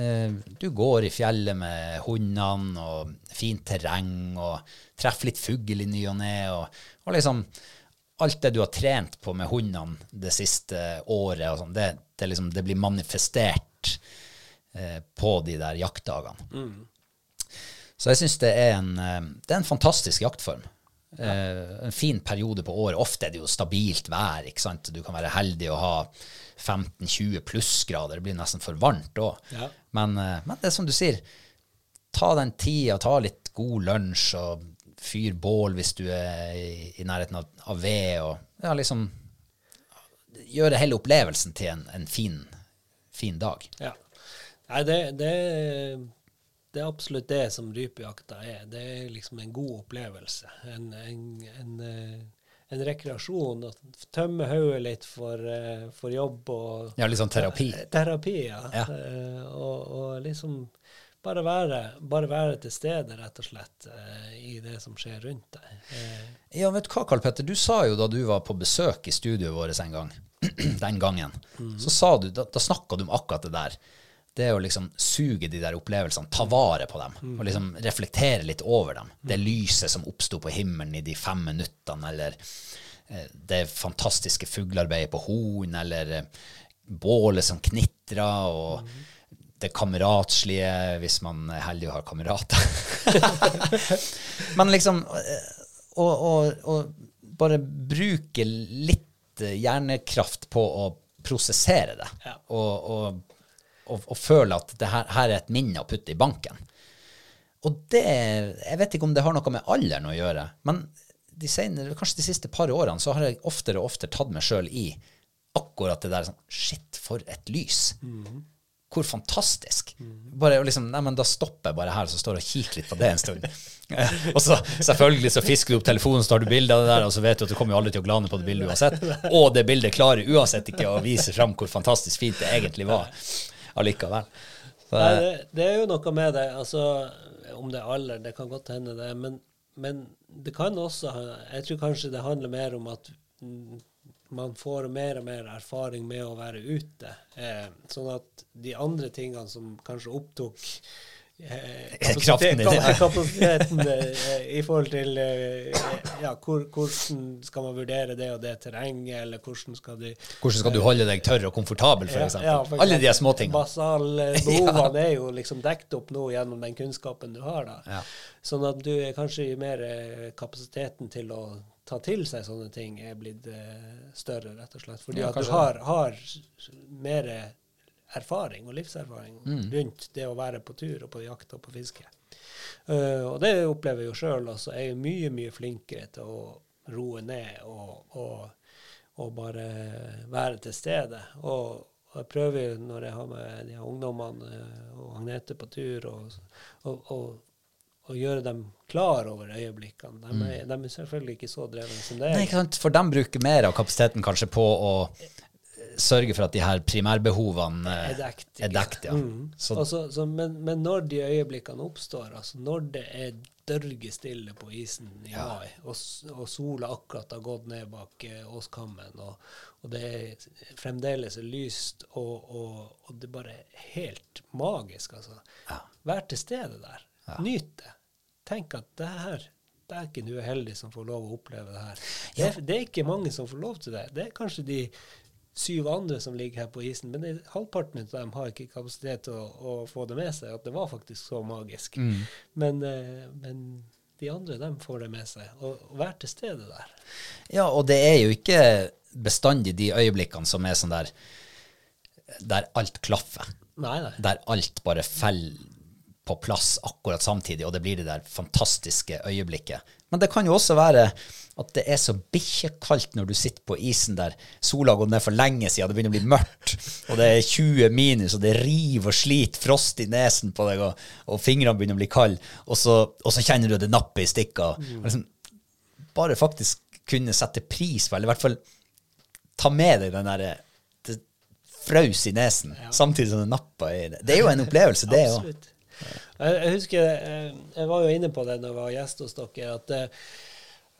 Eh, du går i fjellet med hundene og fint terreng og treffer litt fugl i ny og ne. Og, og liksom alt det du har trent på med hundene det siste året, og sånn, det, det, liksom, det blir manifestert eh, på de der jaktdagene. Så jeg syns det, en, eh, det er en fantastisk jaktform. Ja. en fin periode på året. Ofte er det jo stabilt vær. ikke sant? Du kan være heldig å ha 15-20 plussgrader. Det blir nesten for varmt òg. Ja. Men, eh, men det er som du sier, ta den tida, ta litt god lunsj og fyr bål hvis du er i, i nærheten av, av ved. og ja, liksom gjøre hele opplevelsen til en, en fin, fin dag. Ja. Nei, det, det, det er absolutt det som rypejakta er. Det er liksom en god opplevelse. En, en, en, eh, en rekreasjon. Å tømme hodet litt for, eh, for jobb og Ja, litt sånn terapi. Terapi, ja. Ja. Eh, og, og liksom bare være, bare være til stede, rett og slett, eh, i det som skjer rundt deg. Eh, Ja, vet du hva, Karl Petter, du sa jo da du var på besøk i studioet vårt en gang, den gangen, så sa du, da, da snakka du om akkurat det der. Det er å liksom suge de der opplevelsene, ta vare på dem, og liksom reflektere litt over dem. Det lyset som oppsto på himmelen i de fem minuttene, eller eh, det fantastiske fuglearbeidet på horn, eller eh, bålet som knitra, og det kameratslige, hvis man er heldig og har kamerater. Men liksom eh, å, å, å bare bruke litt eh, hjernekraft på å prosessere det, Ja. og, og, og, og føle at det her, her er et minne å putte i banken. Og det Jeg vet ikke om det har noe med alderen å gjøre, men de senere, kanskje de siste par årene så har jeg oftere og oftere tatt meg sjøl i akkurat det der sånn Shit, for et lys. Hvor fantastisk. Bare liksom, nei, men Da stopper jeg bare her så står jeg og kikker litt på det en stund. og så selvfølgelig så fisker du opp telefonen, så tar du bilde av det der, og så vet du at du kommer jo aldri til å glane på det bildet uansett. Og det bildet klarer uansett ikke å vise fram hvor fantastisk fint det egentlig var allikevel. Så, Nei, det, det er jo noe med det. Altså, om det er alder, det kan godt hende det. Men, men det kan også Jeg tror kanskje det handler mer om at man får mer og mer erfaring med å være ute. Eh, sånn at de andre tingene som kanskje opptok eh, Kraften i kapasiteten eh, i forhold til eh, ja, hvor, hvordan skal man vurdere det og det terrenget, eller hvordan skal du hvordan skal du holde deg tørr og komfortabel, for Ja, ja, Alle de småtingene. Basalbehovene er jo liksom dekt opp nå gjennom den kunnskapen du har. da. Ja. Sånn at du er kanskje i mer eh, kapasiteten til å ta til seg sånne ting er blitt eh, større, rett og slett. Fordi Ja, at du har, har mer erfaring og livserfaring Mm. rundt det å være på tur og på jakt og på fiske. Uh, og det opplever jeg jo sjøl også. Jeg er mye, mye flinkere til å roe ned og, og, og bare være til stede. Og, og jeg prøver jo når jeg har med de ungdommene eh, og Agnete på tur, og, og, gjøre dem klar over øyeblikkene. De er, de er selvfølgelig ikke så drevne som det er. Nei, ikke sant? For de bruker mer av kapasiteten kanskje på å sørge for at de her primærbehovene eh, er dekt. er dekt, ja. Mm. Så, Altså, så- men, men når de øyeblikkene oppstår, altså når det er dørgestille på isen i Ja. mai, og, og sola akkurat har gått ned bak eh, åskammen, og, og det er fremdeles er lyst, og, og, det bare er helt magisk, altså. Ja. Vær til stede der. Nyt det. Tenk at det her Dæken, du er heldig som får lov å oppleve det her. Det, er, det er ikke mange som får lov til det. Det er kanskje de syv andre som ligger her på isen, men det, halvparten av dem har ikke kapasitet til å, å få det med seg, at det var faktisk så magisk. Men, eh, men de andre, dem får det med seg. Og, og vær til stede der. ja, og det er jo ikke bestandig de øyeblikkene som er sånn der der alt klaffer. Nei, nei. Der alt bare faller på plass akkurat samtidig, og det blir det der fantastiske øyeblikket. Men det kan jo også være at det er så bikkjekaldt når du sitter på isen der. Sola har gått ned for lenge siden, det begynner å bli mørkt, og det er 20 minus, og det river og sliter frost i nesen på deg, og, og fingrene begynner å bli kalde, og så, og så kjenner du det napper i stikka. Og Liksom, bare faktisk kunne sette pris på, eller i hvert fall ta med deg den derre det frøs i nesen, samtidig som det nappa i det. Det er jo en opplevelse, det òg. Jeg, husker, eh, jeg var jo inne på det når jeg var gjest hos dere, at eh,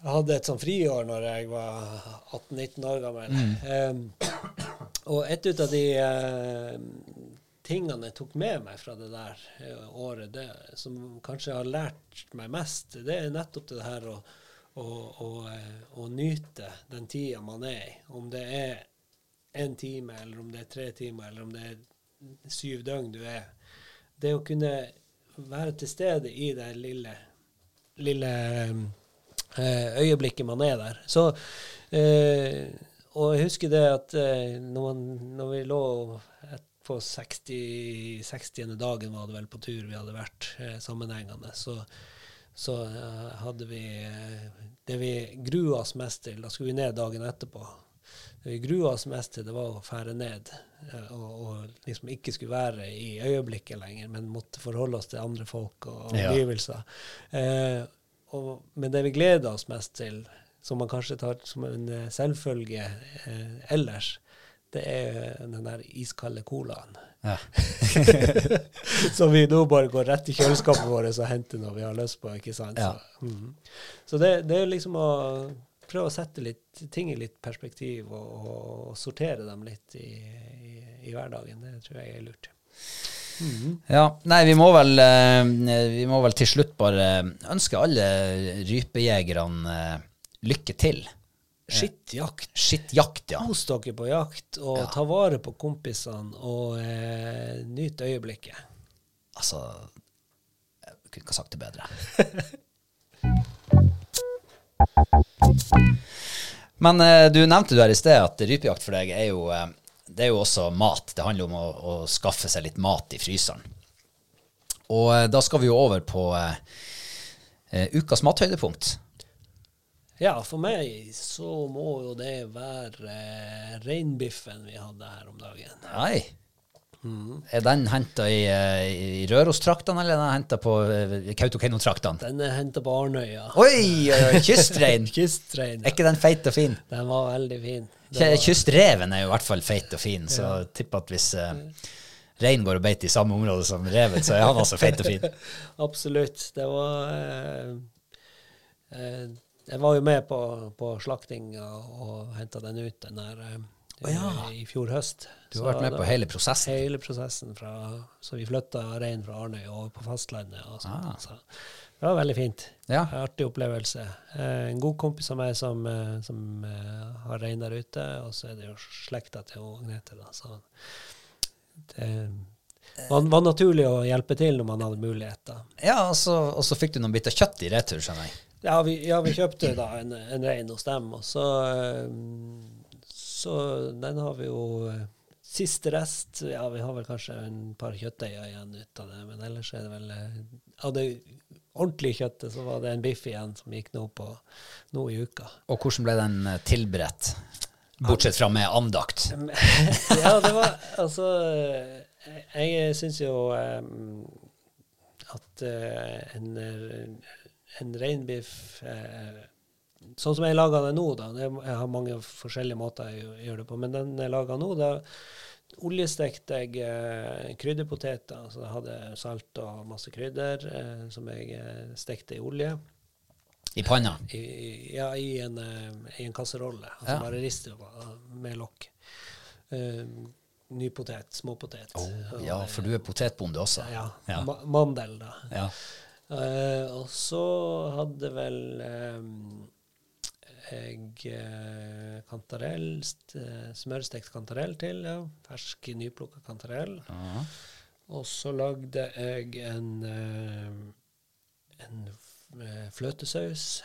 jeg hadde et sånn friår når jeg var 18-19 år gammel. Eh, og et ut av de eh, tingene jeg tok med meg fra det der året, det som kanskje har lært meg mest, det er nettopp det her å, å, å, å nyte den tida man er i. Om det er en time, eller om det er tre timer, eller om det er syv døgn du er. Det å kunne være til stede i det lille, lille eh, øyeblikket man er der. Så, eh, og jeg husker det at eh, når, man, når vi lå på 60, 60. dagen var det vel på tur vi hadde vært sammenhengende, så, så hadde vi det vi grua oss mest til. Da skulle vi ned dagen etterpå. Vi grua oss mest til, det var å fære ned. eh, Og, og liksom ikke skulle være i øyeblikket lenger, men måtte forholde oss til andre folk og Ja. Eh, og, men det vi gleder oss mest til, som man kanskje tar som en eh, selvfølge eh, ellers, det er den der iskalde colaen. Ja. Som vi nå bare går rett i kjøleskapet vårt og henter når vi har lyst på. ikke sant? Ja. Så, mm. så det, det er liksom å prøve å sette litt, ting i litt perspektiv og, og sortere dem litt i, i, i hverdagen. Det tror jeg er lurt. Ja, nei, vi må vel eh, Vi må vel til slutt bare ønske alle rypejegerne eh, lykke til Skittjakt. Skittjakt, ja. Kos dere på jakt, og Ja. ta vare på kompisene, og eh, nyt øyeblikket. Altså Jeg kunne ikke ha sagt det bedre. Men eh, du nevnte du her i sted at rypejakt for deg er jo, eh, det er jo også mat. Det handler om å, å skaffe seg litt mat i fryseren. Og eh, da skal vi jo over på ukas mathøydepunkt. Ja, for meg så må jo det være reinbiffen vi hadde her om dagen. Nei. Er den henta i, eh, i Røros-traktene, eller er den henta på eh, Kautokeino-traktene? Den er henta på Arnøya. Oi, oi, oi, kystrein! Kystrein. Er ikke den feit og fin? Den var veldig fin. Var, Kystreven er jo i hvert fall feit og fin, så ja. tipper at hvis uh, rein går og beiter i samme område som reven, så er han også feit og fin. absolutt. Det var uh, uh, Jeg var jo med på, på slaktinga og henta den ut den der eh, ja. i fjor høst. Du har vært med på hele prosessen. Hele prosessen fra Så vi flytta rein fra Arnøy over på fastlandet. Og sånt, Ah. så det var veldig fint. Ja. Artig opplevelse. Eh, en god kompis av meg som, eh, som har rein der ute, og så er det jo slekta til Agnete. Så det var, var naturlig å hjelpe til når man hadde muligheter. Ja, og så, og så fikk du noen biter kjøtt i retur, skjønner jeg. Ja, vi, ja, vi kjøpte da en, en rein hos dem, og så, eh, så den har vi jo eh, Siste rest Ja, vi har vel kanskje en par kjøttdeiger igjen ut av det, men ellers er det vel eh, Av det ordentlige kjøttet så var det en biff igjen som gikk nå på nå i uka. Og hvordan ble den eh, tilberedt? Bortsett fra med andakt. ja, det var Altså Jeg, syns jo um, at uh, en, en reinbiff eh, Sånn som jeg lager det nå, da. Jeg har mange forskjellige måter jeg gjør- det på, men den jeg lager nå, da oljestekte jeg eh, krydderpoteter. Så jeg hadde salt og masse krydder eh, som jeg eh, stekte i olje. I panna. I, i- ja, i en, eh, i en kasserolle. Altså Ja. bare riste med lokk. Uh, ny potet, småpotet. Oh, ja, for du er potetbonde også. Ja. Ja. Ma mandel, da. Ja. Eh, og så hadde vel eh, jeg eh, kantarell, eh, smørstekt kantarell til, ja. Fersk, nyplukka kantarell. Ja. Og så lagde jeg en, eh, en fløtesaus.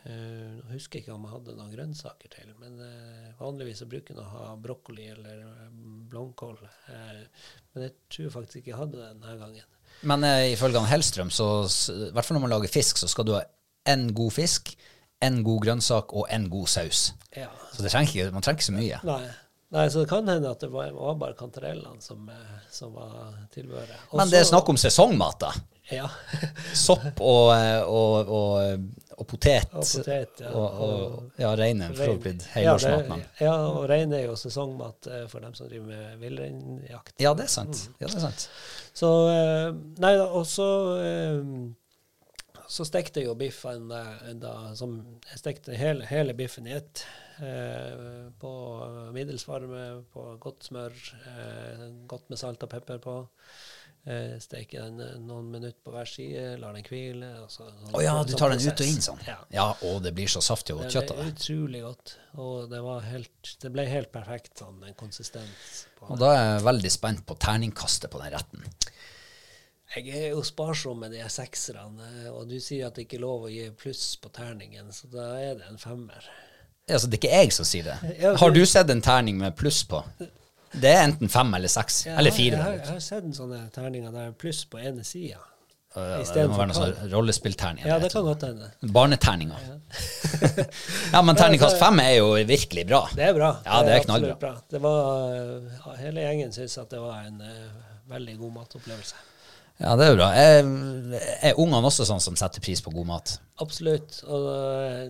Nå husker jeg ikke om jeg hadde noen grønnsaker til, men vanligvis bruker jeg å ha brokkoli eller blomkål. Men jeg tror faktisk ikke jeg hadde det denne gangen. Men ifølge han Hellstrøm, så i hvert fall når man lager fisk, så skal du ha en god fisk, en god grønnsak og en god saus. Ja. Så det trenger ikke, man trenger ikke så mye. Nei. Nei, så det kan hende at det var, bare kantarellene som, eh, som var tilbehøret. Men det er snakk om sesongmat, da. Ja. Sopp og, eh, og, og, og potet. Og potet, ja. Og, ja, rein er for så vidt blitt helårsmat. ja, og rein er jo sesongmat eh, for dem som driver med villreinjakt. Ja, det er sant. Ja, det er sant. Så Nei og så så stekte jeg jo biffen eh, da, som Jeg stekte hele, hele biffen i ett. Eh, på middels varme, på godt smør, eh, godt med salt og pepper på. Eh, Steke den noen minutter på hver side, lar den hvile. og så- oh ja, du sånn tar den ut og inn sånn. Ja. Ja, og det blir så saftig og godt kjøtt av det. utrolig godt. Og det, var helt, det ble helt perfekt sånn en konsistens. på Og da er jeg veldig spent på terningkastet på den retten. Jeg er jo sparsom med de sekserne, og du sier at det ikke er lov å gi pluss på terningen, så da er det en femmer. Altså, det er ikke jeg som sier det. Har du- sett en terning med pluss på? Det er enten fem eller seks. Jeg Eller fire. Jeg har, jeg har sett en sånne terninger der pluss på ene sida. Ja, ja, det må være noe sånn rollespillterning. Ja, det kan godt hende. Barneterninger. ja, men terningkast fem er jo virkelig bra. Det er bra. Ja, det er knallbra. bra. Det var, hele gjengen syns at det var en uh, veldig god matopplevelse. Ja, det er jo bra. Er, er ungene også sånn som setter pris på god mat? Absolutt. Og eh,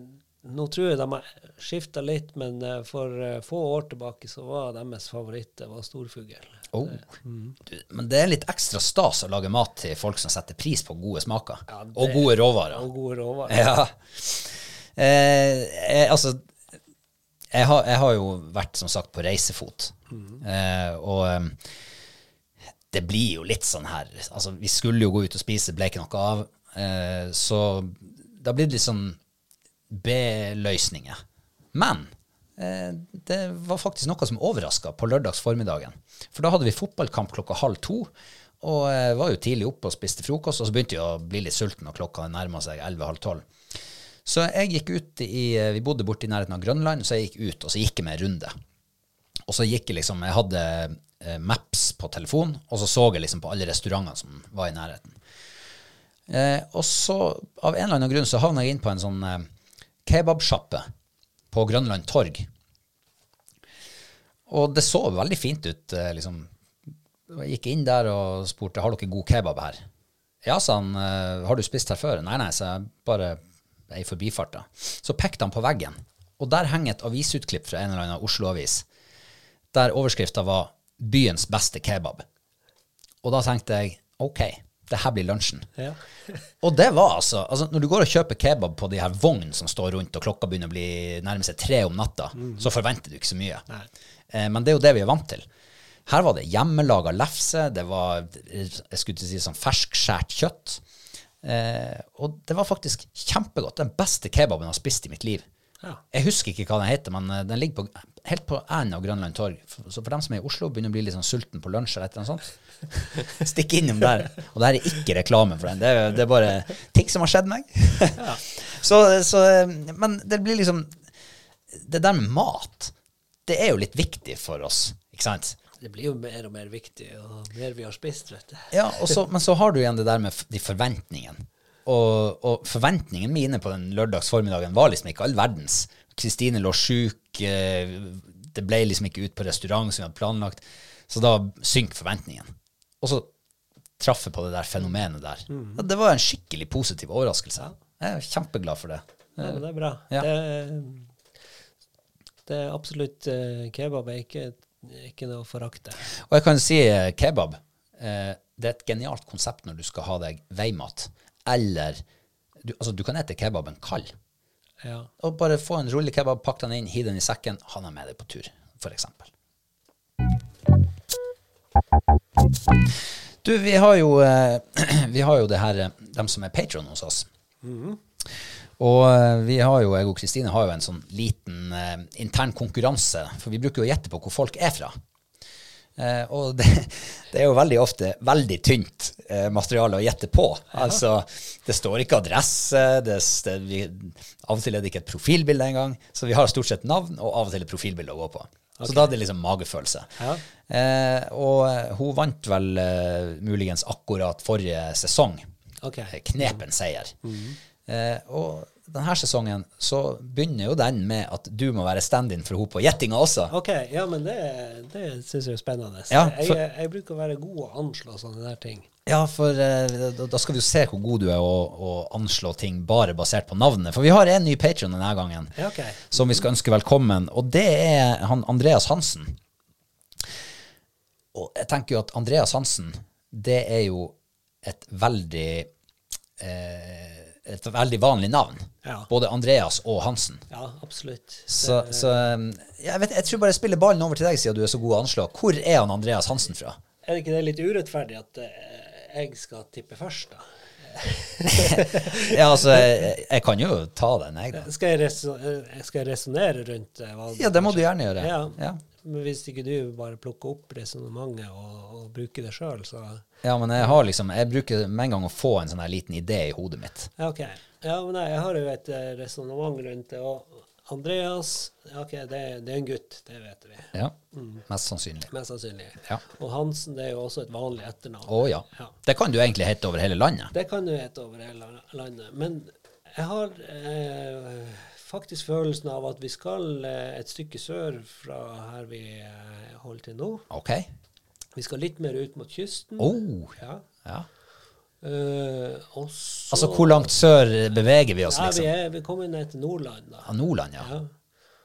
nå tror jeg de har skifta litt, men eh, for eh, få år tilbake så var deres favoritt det var storfugl. Oh. Mm. men det er litt ekstra stas å lage mat til folk som setter pris på gode smaker. Ja, det- og gode råvarer. Og gode råvarer. Ja. Eh, jeg, altså jeg har, jeg har jo vært, som sagt, på reisefot. Eh, og det blir jo litt sånn her Altså, vi skulle jo gå ut og spise, ble ikke noe av. Eh, så da blir det litt sånn B-løsninger. Men eh, det var faktisk noe som overraska på lørdags formiddagen. For da hadde vi fotballkamp klokka halv to. Og eh, var jo tidlig oppe og spiste frokost, og så begynte jeg å bli litt sulten, og klokka nærma seg 11.30 12. Så jeg gikk ut i Vi bodde borte i nærheten av Grønland, så jeg gikk ut, og så gikk jeg med en runde. Og så gikk jeg liksom Jeg hadde eh, Maps på telefon, og så så jeg liksom på alle restaurantene som var i nærheten. Eh, og så, av en eller annen grunn, så havna jeg inn på en sånn eh, kebabsjappe på Grønland torg. Og det så veldig fint ut, eh, liksom. Jeg gikk inn der og spurte har dere god kebab her. Ja, sa han. eh, Har du spist her før? Nei, nei, så jeg. Bare ei forbifart, da. Så pekte han på veggen, og der henger et avisutklipp fra en eller annen Oslo-avis, der overskrifta var 'Byens beste kebab'. Og da tenkte jeg OK, det her blir lunsjen. Ja. Og det var altså, altså Når du går og kjøper kebab på de her vognene som står rundt, og klokka begynner å bli nærme seg tre om natta, så forventer du ikke så mye. Eh, men det er jo det vi er vant til. Her var det hjemmelaga lefse, det var jeg skulle ikke si sånn ferskskjært kjøtt. Eh, og det var faktisk kjempegodt. Den beste kebaben jeg har spist i mitt liv. Ja. Jeg husker ikke hva den heter, men eh, den ligger på, helt på enden av Grønland torg. Så for dem som er i Oslo, begynner å bli litt sånn sulten på lunsj eller et eller annet sånt, stikk innom der. Og det her er ikke reklame for den, det er, det er bare ting som har skjedd meg. så, så, men det blir liksom Det der med mat, det er jo litt viktig for oss, ikke sant? Det blir jo mer og mer viktig, og mer vi har spist, vet du. Ja, så, men så har du igjen det der med de forventningene. Og, og forventningene mine på den lørdags formiddagen var liksom ikke all verdens. Kristine lå sjuk, eh, det ble liksom ikke ut på restaurant som vi hadde planlagt. Så da synker forventningen. Og så traff jeg på det der fenomenet der. Ja, Det var en skikkelig positiv overraskelse. Jeg er kjempeglad for det. Ja, det er bra. Ja. Det, det er absolutt eh, Kebab er ikke, ikke noe å forakte. Og jeg kan si eh, kebab. Det er et genialt konsept når du skal ha deg veimat. Eller du, altså, du kan ete kebaben kald. Ja. Og bare få en rullekebab, pakk den inn, hiv den i sekken, Han er med deg på tur, f.eks. Du, vi har jo, eh, vi har jo det her, eh, dem som er patron hos oss. Og eh, vi har jo, jeg og Kristine har jo en sånn liten eh, intern konkurranse, for vi bruker jo å gjette på hvor folk er fra. Eh, og det, det er jo veldig ofte veldig tynt eh, materiale å gjette på. Altså, det står ikke adresse, det, det, vi, av og til er det ikke et profilbilde engang. Så vi har stort sett navn, og av og til et profilbilde å gå på. Så da er det liksom magefølelse. Ja. Eh, og eh, hun vant vel eh, muligens akkurat forrige sesong. Okay. Knepen seier. Mm. Eh, og denne sesongen så begynner jo den med at du må være stand-in for henne på gjettinga også. OK, ja, men det, det syns jeg er spennende. Ja, for- jeg, jeg bruker å være god å anslå sånne der ting. Ja, for eh, da, da skal vi jo se hvor god du er å, å anslå ting bare basert på navnet. For vi har en ny patron denne gangen Ja, okay. som vi skal ønske velkommen, og det er han Andreas Hansen. Og jeg tenker jo at Andreas Hansen, det er jo et veldig eh, et veldig vanlig navn. Ja. Både Andreas og Hansen. Ja, absolutt. Så, så um, jeg, vet, jeg tror bare jeg spiller ballen over til deg, siden du er så god å anslå. Hvor er han Andreas Hansen fra? Er det ikke det litt urettferdig at eh, jeg skal tippe først, da? Ja, altså, jeg, jeg kan jo ta den, jeg, da. Skal jeg, eh, resonnere rundt eh, valget? Ja, det må du gjerne gjøre. Ja. Ja. Men hvis ikke du bare plukker opp resonnementet og, og bruker det sjøl, så Ja, men jeg har liksom Jeg bruker med en gang å få en sånn her liten idé i hodet mitt. Ja, OK. Ja, men nei, jeg har jo et uh, resonnement rundt det. Og Andreas ja, OK, det, det er en gutt, det vet vi. Ja, Mest sannsynlig. Mest sannsynlig. Ja. Og Hansen det er jo også et vanlig etternavn. Å ja. Ja. Det kan du egentlig hete over hele landet. Det kan du hete over hele landet. Men jeg har eh, faktisk følelsen av at vi skal eh, et stykke sør fra her vi eh, holder til nå. OK. Vi skal litt mer ut mot kysten. Oh, Ja. ja. Uh, og så Altså, hvor langt sør beveger vi oss, Ja, vi, liksom? er, vi kommer ned til Nordland, da. Ja, Nordland, ja. Ja.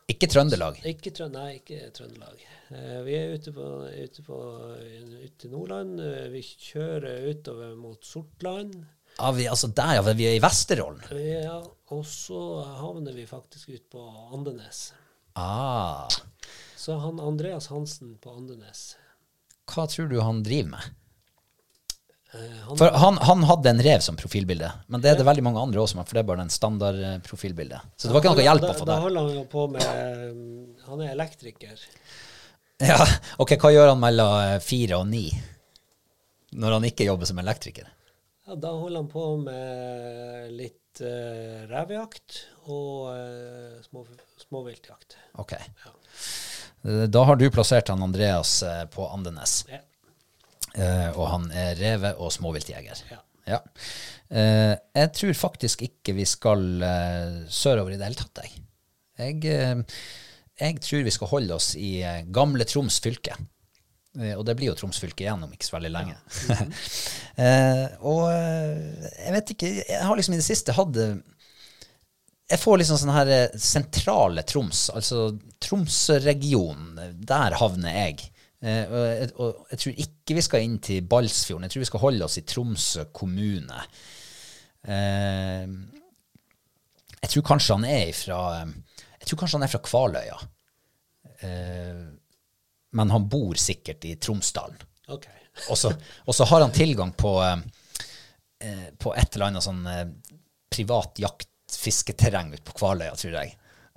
Ikke Trøndelag. Ikke, nei, ikke Trøndelag. Uh, vi er ute, på, ute, på, ute Nordland. Uh, vi kjører utover mot Sortland. Ja, vi, altså der, ja. Vi er i Vesterålen. Ja, og så havner vi faktisk ut på Andenes. Ah. Så han Andreas Hansen på Andenes Hva tror du han driver med? Eh, han, For han, han hadde en rev som profilbilde, men det er det veldig mange andre også som har, for det er bare den standard eh, profilbildet. Så det var ikke noe hjelp å få Da der. holder han jo på med mm, Han er elektriker. Ja, ok, hva gjør han mellom eh, fire og ni? Når han ikke jobber som elektriker? Ja, da holder han på med litt uh, revejakt og uh, små, småviltjakt. Ok. Ja. Da har du plassert han Andreas eh, på Andenes, Ja. Uh, og han er reve- og småviltjeger. Ja. Ja. Uh, jeg tror faktisk ikke vi skal eh, sørover i det hele tatt, jeg. Jeg, eh, jeg tror vi skal holde oss i eh, gamle Troms fylke. Eh, og det blir jo Troms fylke igjen om ikke så veldig lenge. eh, og eh, jeg vet ikke, jeg har liksom i det siste hatt jeg får liksom sånn her sentrale Troms, altså Tromsø-regionen, der havner jeg. Eh, og, og jeg tror ikke vi skal inn til Balsfjorden, jeg tror vi skal holde oss i Tromsø kommune. Eh, jeg tror kanskje han er fra Jeg tror kanskje han er fra Kvaløya. Eh, men han bor sikkert i Tromsdalen. Okay. Og så, og så har han tilgang på, eh, eh, på et eller annet sånn eh, privat jaktfisketerreng ute på Kvaløya, tror jeg.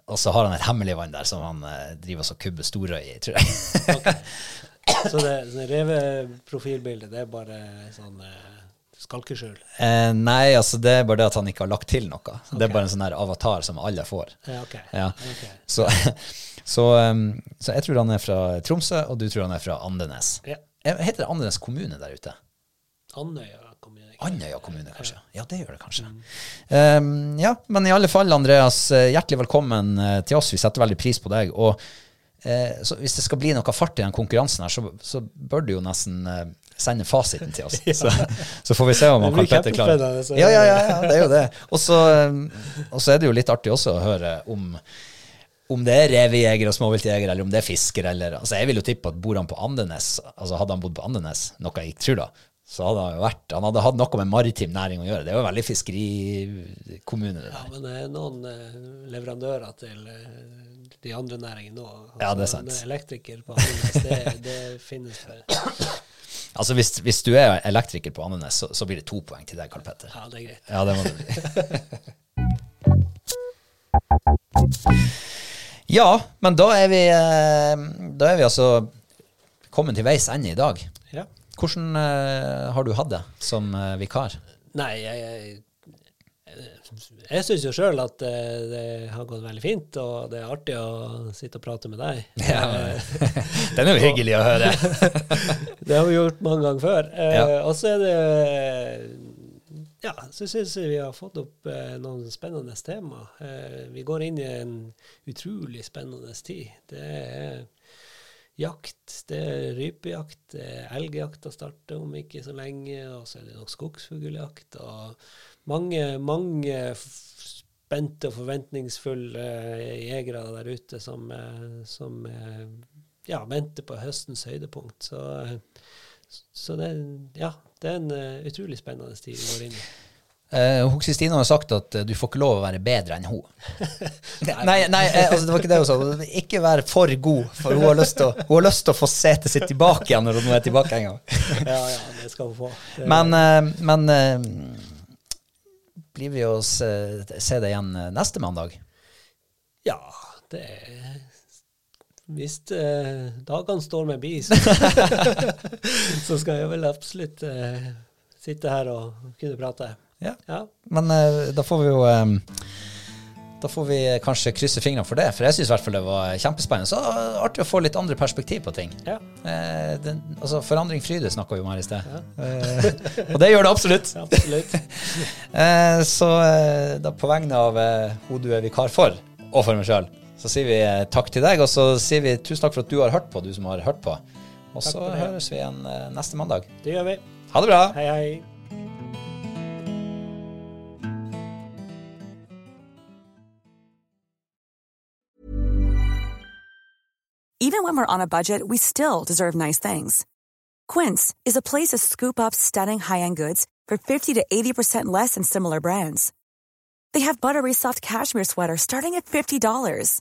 Og så har han et hemmelig vann der som han eh, driver og så kubber storøy i, tror jeg. Så det, det reveprofilbildet, det er bare sånn uh, skalkeskjul? eh, nei, altså det er bare det at han ikke har lagt til noe. Det er bare en sånn avatar som alle får. Ja, okay. Ja. Ok. Så, så, så jeg tror han er fra Tromsø, og du tror han er fra Andenes. Ja. Eh, Heter det Andenes kommune der ute? Andøya kommune. Andøya kommune, kanskje. Ja, det gjør det kanskje. Um, ja, men i alle fall, Andreas, eh, hjertelig velkommen eh, til oss. Vi setter veldig pris på deg. Og eh, så hvis det skal bli noe fart i den konkurransen her, så, så bør du jo nesten eh, sende fasiten til oss. så, så får vi se om Karl Petter klarer det. Ja, ja, ja, ja, det er jo det. Og så er det jo litt artig også å høre om om det er revejeger og småviltjeger, eller om det er fisker, eller altså Jeg vil jo tippe at bor han på Andenes, altså hadde han bodd på Andenes, noe jeg ikke tror da, så hadde han jo vært Han hadde hatt noe med maritim næring å gjøre. Det er jo veldig fiskerikommune, Ja, men det er noen eh, leverandører til eh, de andre næringene nå. Altså, Ja, det er sant. Elektriker på Andenes, det, det finnes det. Altså hvis, hvis du er elektriker på Andenes, så, så blir det to poeng til deg, Karl Petter. Ja, det er greit. Ja, det må det bli. Ja, men da er vi eh, Da er vi altså kommet til veis ende i dag. Ja. Hvordan uh, har du hatt det som uh, vikar? Nei, jeg, jeg, jeg syns jo sjøl at uh, det har gått veldig fint, og det er artig å sitte og prate med deg. Ja, Den er jo hyggelig å høre. Det har vi gjort mange ganger før. Ja. Og så er det Ja, så syns jeg vi har fått opp eh, noen spennende tema. Eh, vi går inn i en utrolig spennende tid. Det er jakt, det er rypejakt, det er elgjakta starter om ikke så lenge, og så er det nok skogsfugljakt. Og mange, mange spente og forventningsfulle eh, jegere der ute som, eh, som eh, ja, venter på høstens høydepunkt. Så, så det, ja, det er en uh, utrolig spennende tid vi går inn i. Uh, hun har sagt at uh, du får ikke lov å være bedre enn hun. nei, nei uh, altså, det var ikke det hun sa. Ikke være for god, for hun har lyst til å, få setet sitt tilbake igjen når hun er tilbake en gang. Ja, ja, det skal hun få. Det, Men, uh, men eh, blir vi å se, se det igjen eh, neste mandag? ja, det er Hvis eh, dagene står med bi, så, så skal jeg vel absolutt eh, sitte her og kunne prate. Ja. Ja. Men eh, da får vi jo eh, Da får vi kanskje krysse fingrene for det, for jeg syns i hvert fall det var kjempespennende. Så eh, artig å få litt andre perspektiv på ting. ja. Eh, den, altså Forandring fryder snakka vi om her i sted. Eh, og det gjør det absolutt. Absolutt. Eh, så da på vegne av hun du er vikar for, og for meg sjøl, så sier vi eh, takk til deg, og så sier vi tusen takk for at du har hørt på, du som har hørt på. Og så for det. høres vi igjen eh, neste mandag. Det gjør vi. Ha det bra! Hei, hei. Even when we're on a budget, we still deserve nice things. Quince is a place to scoop up stunning high-end goods for 50 to 80% less than similar brands. They have buttery soft cashmere sweaters starting at $50,